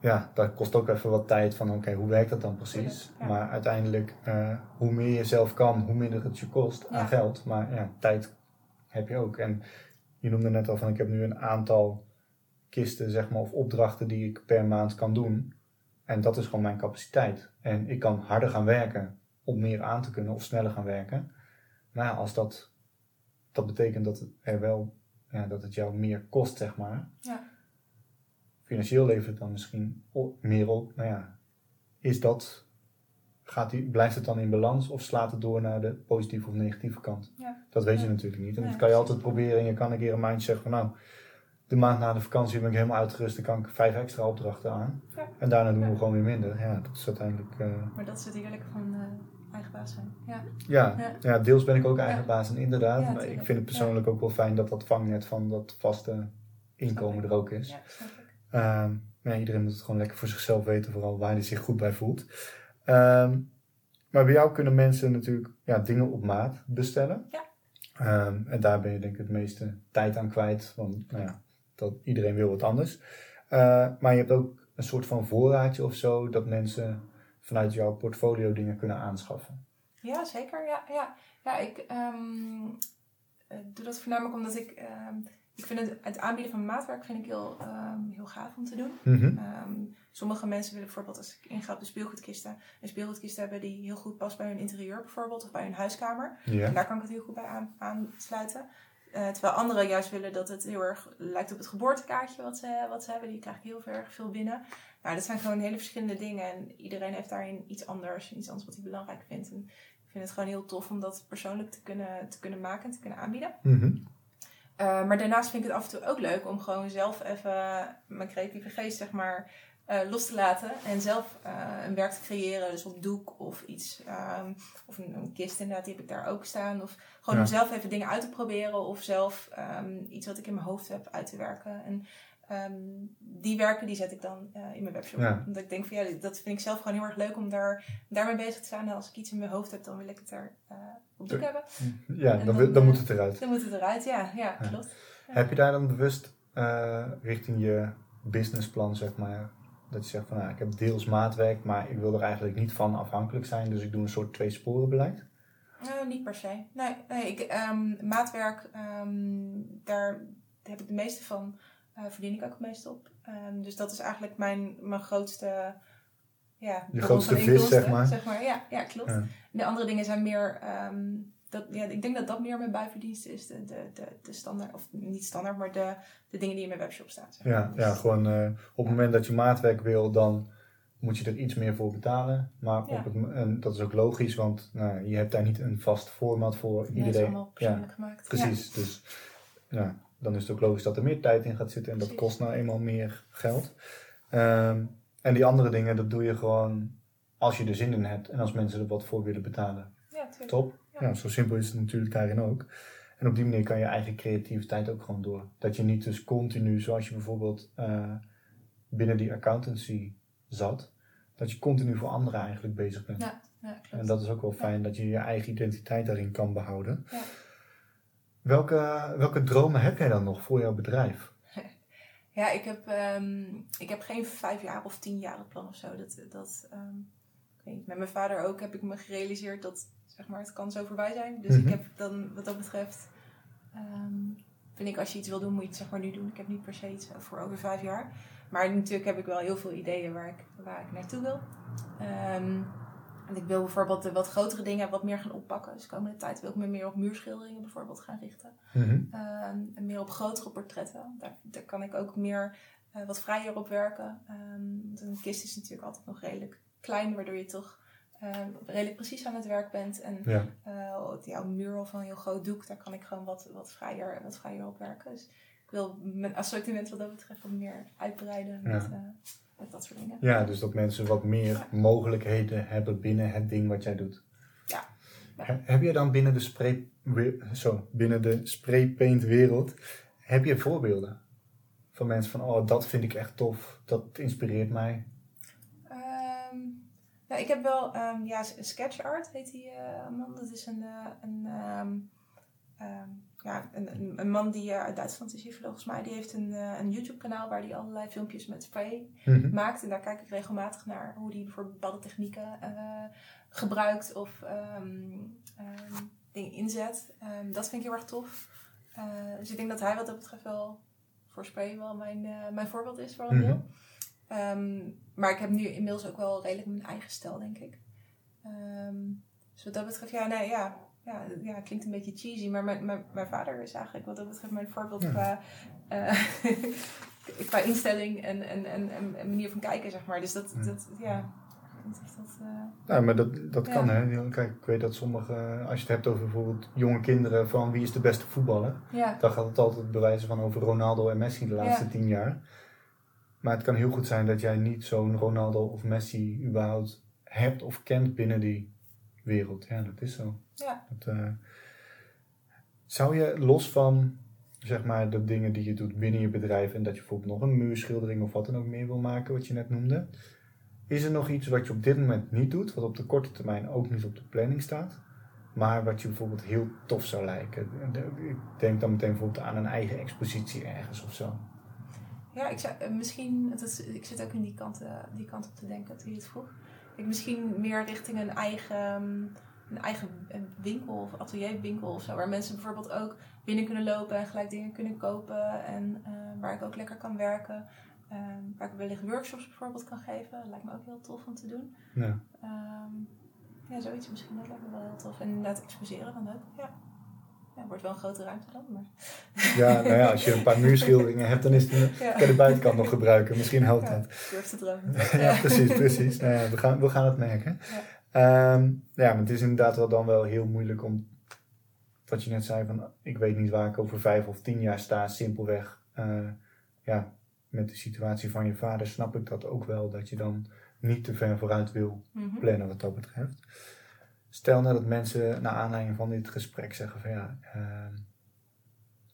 ja, dat kost ook even wat tijd van oké, hoe werkt dat dan precies? Maar uiteindelijk, eh, hoe meer je zelf kan, hoe minder het je kost aan geld. Maar ja, tijd heb je ook. En je noemde net al van ik heb nu een aantal kisten, zeg maar, of opdrachten die ik per maand kan doen. En dat is gewoon mijn capaciteit. En ik kan harder gaan werken om meer aan te kunnen of sneller gaan werken. Maar ja, als dat, dat betekent dat het er wel, ja, dat het jou meer kost, zeg maar. Ja. Financieel levert het dan misschien meer op. Nou ja, is dat, gaat die, blijft het dan in balans of slaat het door naar de positieve of negatieve kant? Ja. Dat weet je natuurlijk niet. En dat kan je altijd proberen en je kan een keer een maandje zeggen van nou, de maand na de vakantie ben ik helemaal uitgerust, dan kan ik vijf extra opdrachten aan. Ja. En daarna doen Ja. we gewoon weer minder. Ja, dat is uiteindelijk... eh, Maar dat is het heerlijke van eh, eigen baas zijn. Ja. ja, Ja. ja. deels ben ik ook eigen baas en inderdaad. Maar ik vind het persoonlijk ook wel fijn dat dat vangnet van dat vaste inkomen er ook is. ja, snap ik. Ehm, maar ja, iedereen moet het gewoon lekker voor zichzelf weten, vooral waar hij zich goed bij voelt. Ehm, maar bij jou kunnen mensen natuurlijk ja, dingen op maat bestellen. Ja. Ehm, en daar ben je denk ik het meeste tijd aan kwijt, want nou ja, dat, iedereen wil wat anders. Eh, maar je hebt ook een soort van voorraadje of zo, dat mensen vanuit jouw portfolio dingen kunnen aanschaffen. Ja, zeker. Ja, ja. ja ik ehm, eh, doe dat voornamelijk omdat ik... ehm, ik vind het, het aanbieden van maatwerk vind ik heel, ehm, heel gaaf om te doen. Mhm. Sommige mensen willen bijvoorbeeld, als ik inga op de speelgoedkisten, een speelgoedkist hebben die heel goed past bij hun interieur bijvoorbeeld, of bij hun huiskamer. En daar kan ik het heel goed bij aan, aansluiten. Eh, terwijl anderen juist willen dat het heel erg lijkt op het geboortekaartje wat ze, wat ze hebben. Die krijg ik heel erg veel binnen. Nou, dat zijn gewoon hele verschillende dingen. En iedereen heeft daarin iets anders. Iets anders wat hij belangrijk vindt. En ik vind het gewoon heel tof om dat persoonlijk te kunnen, te kunnen maken en te kunnen aanbieden. Mhm. Uh, maar daarnaast vind ik het af en toe ook leuk om gewoon zelf even mijn creatieve geest, zeg maar, uh, los te laten. En zelf uh, een werk te creëren. Dus op doek of iets. Um, of een, een, kist inderdaad, die heb ik daar ook staan. Of gewoon ja. om zelf even dingen uit te proberen. Of zelf um, iets wat ik in mijn hoofd heb uit te werken. En um, die werken die zet ik dan uh, in mijn webshop. Ja. Omdat ik denk van ja, dat vind ik zelf gewoon heel erg leuk om daar, daarmee bezig te zijn. En als ik iets in mijn hoofd heb, dan wil ik het er uh, op doek hebben. Ja, dan, dan, dan eh, moet het eruit. Dan moet het eruit, ja, ja, Ja. klopt. Ja. Heb je daar dan bewust eh, richting je businessplan, zeg maar, dat je zegt van nou, ik heb deels maatwerk, maar ik wil er eigenlijk niet van afhankelijk zijn, dus ik doe een soort twee sporen beleid? Nou, niet per se. Nee, nee ik, ehm, maatwerk, ehm, daar heb ik de meeste van, eh, verdien ik ook het meest op. Ehm, dus dat is eigenlijk mijn, mijn grootste, ja, grootste vis, inkomsten, zeg maar. Ja, ja klopt. Ja. De andere dingen zijn meer, ehm, dat, ja, ik denk dat dat meer mijn bijverdienste is. De, de, de, de standaard, of niet standaard, maar de, de dingen die in mijn webshop staan. Zeg maar. Ja, ja gewoon eh, op het moment dat je maatwerk wil, dan moet je er iets meer voor betalen. Maar Ja. op het, en dat is ook logisch, want nou, je hebt daar niet een vast format voor Nee, het is iedereen. allemaal persoonlijk gemaakt. Precies, dus ja, dan is het ook logisch dat er meer tijd in gaat zitten en dat kost nou eenmaal meer geld. Ehm, en die andere dingen, dat doe je gewoon als je er zin in hebt en als mensen er wat voor willen betalen. Ja, tuurlijk. Top. Ja. Ja. zo simpel is het natuurlijk daarin ook. En op die manier kan je eigen creativiteit ook gewoon door. Dat je niet dus continu, zoals je bijvoorbeeld eh, binnen die accountancy zat, dat je continu voor anderen eigenlijk bezig bent. Ja. En dat is ook wel fijn dat je je eigen identiteit daarin kan behouden. Ja. Welke, welke dromen heb jij dan nog voor jouw bedrijf? Ja, ik heb, ehm, ik heb geen vijf jaar of tien jaren plan of zo. Dat, dat, ehm, ik weet niet. Met mijn vader ook heb ik me gerealiseerd dat zeg maar, het kan zo voorbij zijn. Dus Mhm. ik heb dan wat dat betreft, ehm, vind ik als je iets wil doen, moet je het zeg maar nu doen. Ik heb niet per se iets voor over vijf jaar. Maar natuurlijk heb ik wel heel veel ideeën waar ik, waar ik naartoe wil. Ik wil bijvoorbeeld de wat grotere dingen wat meer gaan oppakken. Dus de komende tijd wil ik me meer op muurschilderingen bijvoorbeeld gaan richten. Mhm. Ehm, en meer op grotere portretten. Daar, daar kan ik ook meer eh, wat vrijer op werken. Want een kist is natuurlijk altijd nog redelijk klein, waardoor je toch ehm, redelijk precies aan het werk bent. En Ja. eh, jouw muur of een heel groot doek, daar kan ik gewoon wat, wat, vrijer, wat vrijer op werken. Dus ik wil mijn assortiment wat dat betreft wat meer uitbreiden Ja. eh, met dat soort dingen. ja, dus dat mensen wat meer mogelijkheden hebben binnen het ding wat jij doet. Ja. Ja. He- Heb je dan binnen de spray, zo, binnen de spraypaint wereld, heb je voorbeelden van mensen van, oh, dat vind ik echt tof, dat inspireert mij. Ehm, nou, ik heb wel, ehm, ja, sketch art heet die eh, man. Dat is een, eh, een, ehm, ehm, ja, een, een, man die eh, uit Duitsland is hier volgens mij. Die heeft een, eh, een YouTube kanaal waar hij allerlei filmpjes met spray Mhm. maakt. En daar kijk ik regelmatig naar hoe hij bijvoorbeeld bepaalde technieken eh, gebruikt of ehm, ehm, dingen inzet. Dat vind ik heel erg tof. Dus ik denk dat hij wat dat betreft wel voor spray wel mijn, mijn voorbeeld is voor een deel. Ehm, maar ik heb nu inmiddels ook wel redelijk mijn eigen stijl, denk ik. Dus wat dat betreft, ja, nee, ja, ja, ja, het klinkt een beetje cheesy, maar mijn, mijn, mijn vader is eigenlijk wat dat betreft mijn voorbeeld Ja. qua, eh, qua instelling en, en, en, manier van kijken, zeg maar. Dus dat, Ja. dat ja, dat, eh, Ja, maar dat, dat Ja. kan hè. Kijk, ik weet dat sommige, als je het hebt over bijvoorbeeld jonge kinderen, van wie is de beste voetballer, ja, dan gaat het altijd bewijzen van over Ronaldo en Messi de laatste tien jaar. Maar het kan heel goed zijn dat jij niet zo'n Ronaldo of Messi überhaupt hebt of kent binnen die wereld. Ja, dat is zo. ja. Dat, eh, zou je los van zeg maar de dingen die je doet binnen je bedrijf en dat je bijvoorbeeld nog een muurschildering of wat dan ook meer wil maken, wat je net noemde, is er nog iets wat je op dit moment niet doet, wat op de korte termijn ook niet op de planning staat, maar wat je bijvoorbeeld heel tof zou lijken? Ik denk dan meteen bijvoorbeeld aan een eigen expositie ergens of zo. Ja, ik zou, eh, misschien, is, ik zit ook in die kant, eh, die kant op te denken toen je het vroeg. Ik misschien meer richting een eigen, mm, een eigen winkel of atelierwinkel of zo. Waar mensen bijvoorbeeld ook binnen kunnen lopen en gelijk dingen kunnen kopen. En eh, waar ik ook lekker kan werken. Eh, waar ik wellicht workshops bijvoorbeeld kan geven. Dat lijkt me ook heel tof om te doen. Ja. Ehm, ja, zoiets misschien. Dat lijkt me wel heel tof. En inderdaad exposeren dan ook. Ja. Ja, wordt wel een grote ruimte dan. Maar... Ja, nou ja, als je een paar muurschilderingen hebt, dan is het, Ja. kan je de buitenkant nog gebruiken. Misschien helpt Ja, dat. durf te dromen. Ja, precies, precies. Nou ja, we, gaan, we gaan het merken. Ehm, ja, maar het is inderdaad wel dan wel heel moeilijk om, wat je net zei, van ik weet niet waar ik over vijf of tien jaar sta, simpelweg. eh, ja, met de situatie van je vader snap ik dat ook wel, dat je dan niet te ver vooruit wil Mhm. plannen wat dat betreft. Stel nou dat mensen naar aanleiding van dit gesprek zeggen van ja, ehm,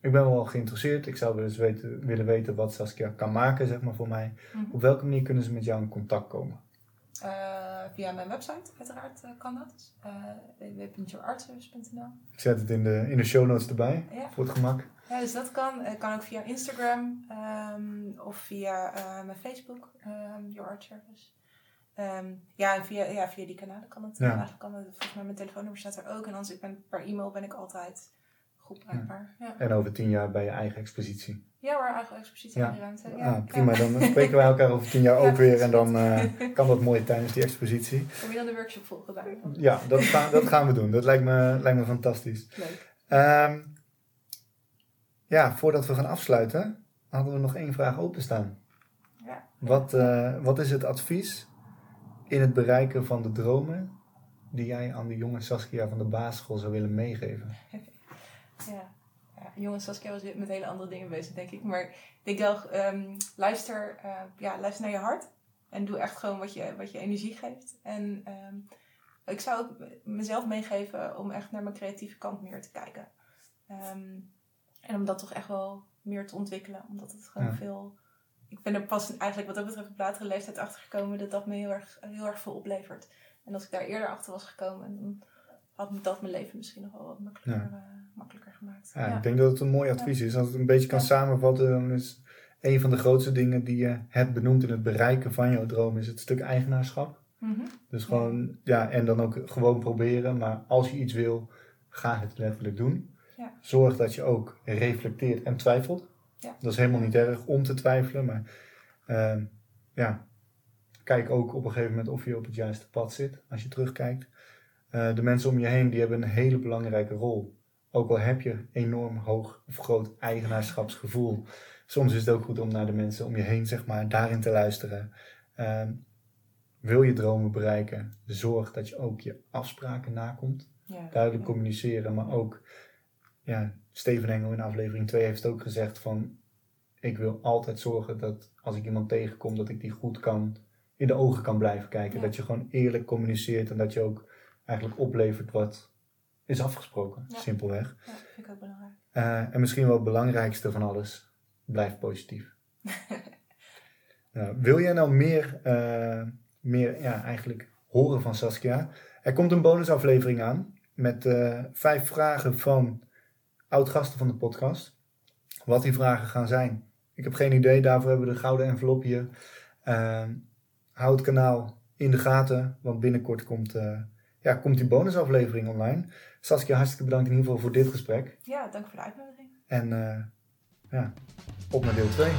ik ben wel geïnteresseerd, ik zou wel eens weten, willen weten wat Saskia kan maken, zeg maar voor mij. Mhm. Op welke manier kunnen ze met jou in contact komen? Eh, via mijn website, uiteraard eh, kan dat. Uh, www.yourartservice.nl Ik zet het in de, in de show notes erbij, Ja. voor het gemak. Ja, dus dat kan. Het kan ook via Instagram ehm, of via mijn Facebook, ehm Your Art Service. Ehm, ja, en via, ja, via die kanalen kan het. Ja. Eigenlijk kan het. Volgens mij mijn telefoonnummer staat er ook. En als ik ben per e-mail ben ik altijd goed bereikbaar. Ja, ja. En over tien jaar bij je eigen expositie. waar eigen expositie Ja. in de ruimte. Ja, ah, prima, ja. dan spreken wij elkaar over tien jaar Ja, ook weer en dan eh, kan dat mooi tijdens die expositie. Kom je dan de workshop volgen bij? Ja, dat, gaan dat gaan we doen. Dat lijkt me, lijkt me fantastisch. Leuk. Ehm, ja, voordat we gaan afsluiten, hadden we nog één vraag openstaan. Ja. Wat, eh, wat is het advies in het bereiken van de dromen die jij aan de jonge Saskia van de basisschool zou willen meegeven? Ja. ja, jongens, Saskia was met hele andere dingen bezig, denk ik. Maar ik denk wel, ehm, luister, eh, ja, luister naar je hart. En doe echt gewoon wat je, wat je energie geeft. En ehm, ik zou ook mezelf meegeven om echt naar mijn creatieve kant meer te kijken. Ehm, en om dat toch echt wel meer te ontwikkelen. Omdat het gewoon Ja. veel... Ik ben er pas eigenlijk wat dat betreft op latere leeftijd achter gekomen dat dat me heel erg, heel erg veel oplevert. En als ik daar eerder achter was gekomen, dan had dat mijn leven misschien nog wel wat makkelijker, eh, makkelijker gemaakt. Ja, Ik denk dat het een mooi advies is. Als het een beetje kan samenvatten, dan is een van de grootste dingen die je hebt benoemd in het bereiken van jouw droom, is het stuk eigenaarschap. Mhm. Dus gewoon, ja, en dan ook gewoon proberen. Maar als je iets wil, ga het letterlijk doen. Ja. Zorg dat je ook reflecteert en twijfelt. Ja. Dat is helemaal niet erg om te twijfelen, maar ehm, ja, kijk ook op een gegeven moment of je op het juiste pad zit als je terugkijkt. Eh, de mensen om je heen die hebben een hele belangrijke rol. Ook al heb je enorm hoog of groot eigenaarschapsgevoel. Soms is het ook goed om naar de mensen om je heen, zeg maar, daarin te luisteren. Ehm, wil je dromen bereiken, zorg dat je ook je afspraken nakomt. Ja. Duidelijk Ja. communiceren, maar ook, ja, Steven Engel in aflevering 2 heeft ook gezegd van, ik wil altijd zorgen dat als ik iemand tegenkom, dat ik die goed kan, in de ogen kan blijven kijken. Ja. Dat je gewoon eerlijk communiceert en dat je ook eigenlijk oplevert wat is afgesproken, Ja. simpelweg. Ja, vind ik ook belangrijk. Eh, en misschien wel het belangrijkste van alles, blijf positief. Nou, wil jij nou meer, eh, meer ja, eigenlijk horen van Saskia? Er komt een bonusaflevering aan met eh, vijf vragen van oud-gasten van de podcast. Wat die vragen gaan zijn, ik heb geen idee. Daarvoor hebben we de gouden envelop hier. Eh, hou het kanaal in de gaten, want binnenkort komt, eh, ja, komt die bonusaflevering online. Saskia, hartstikke bedankt in ieder geval voor dit gesprek. Ja, dank voor de uitnodiging. En eh, ja, op naar deel 2.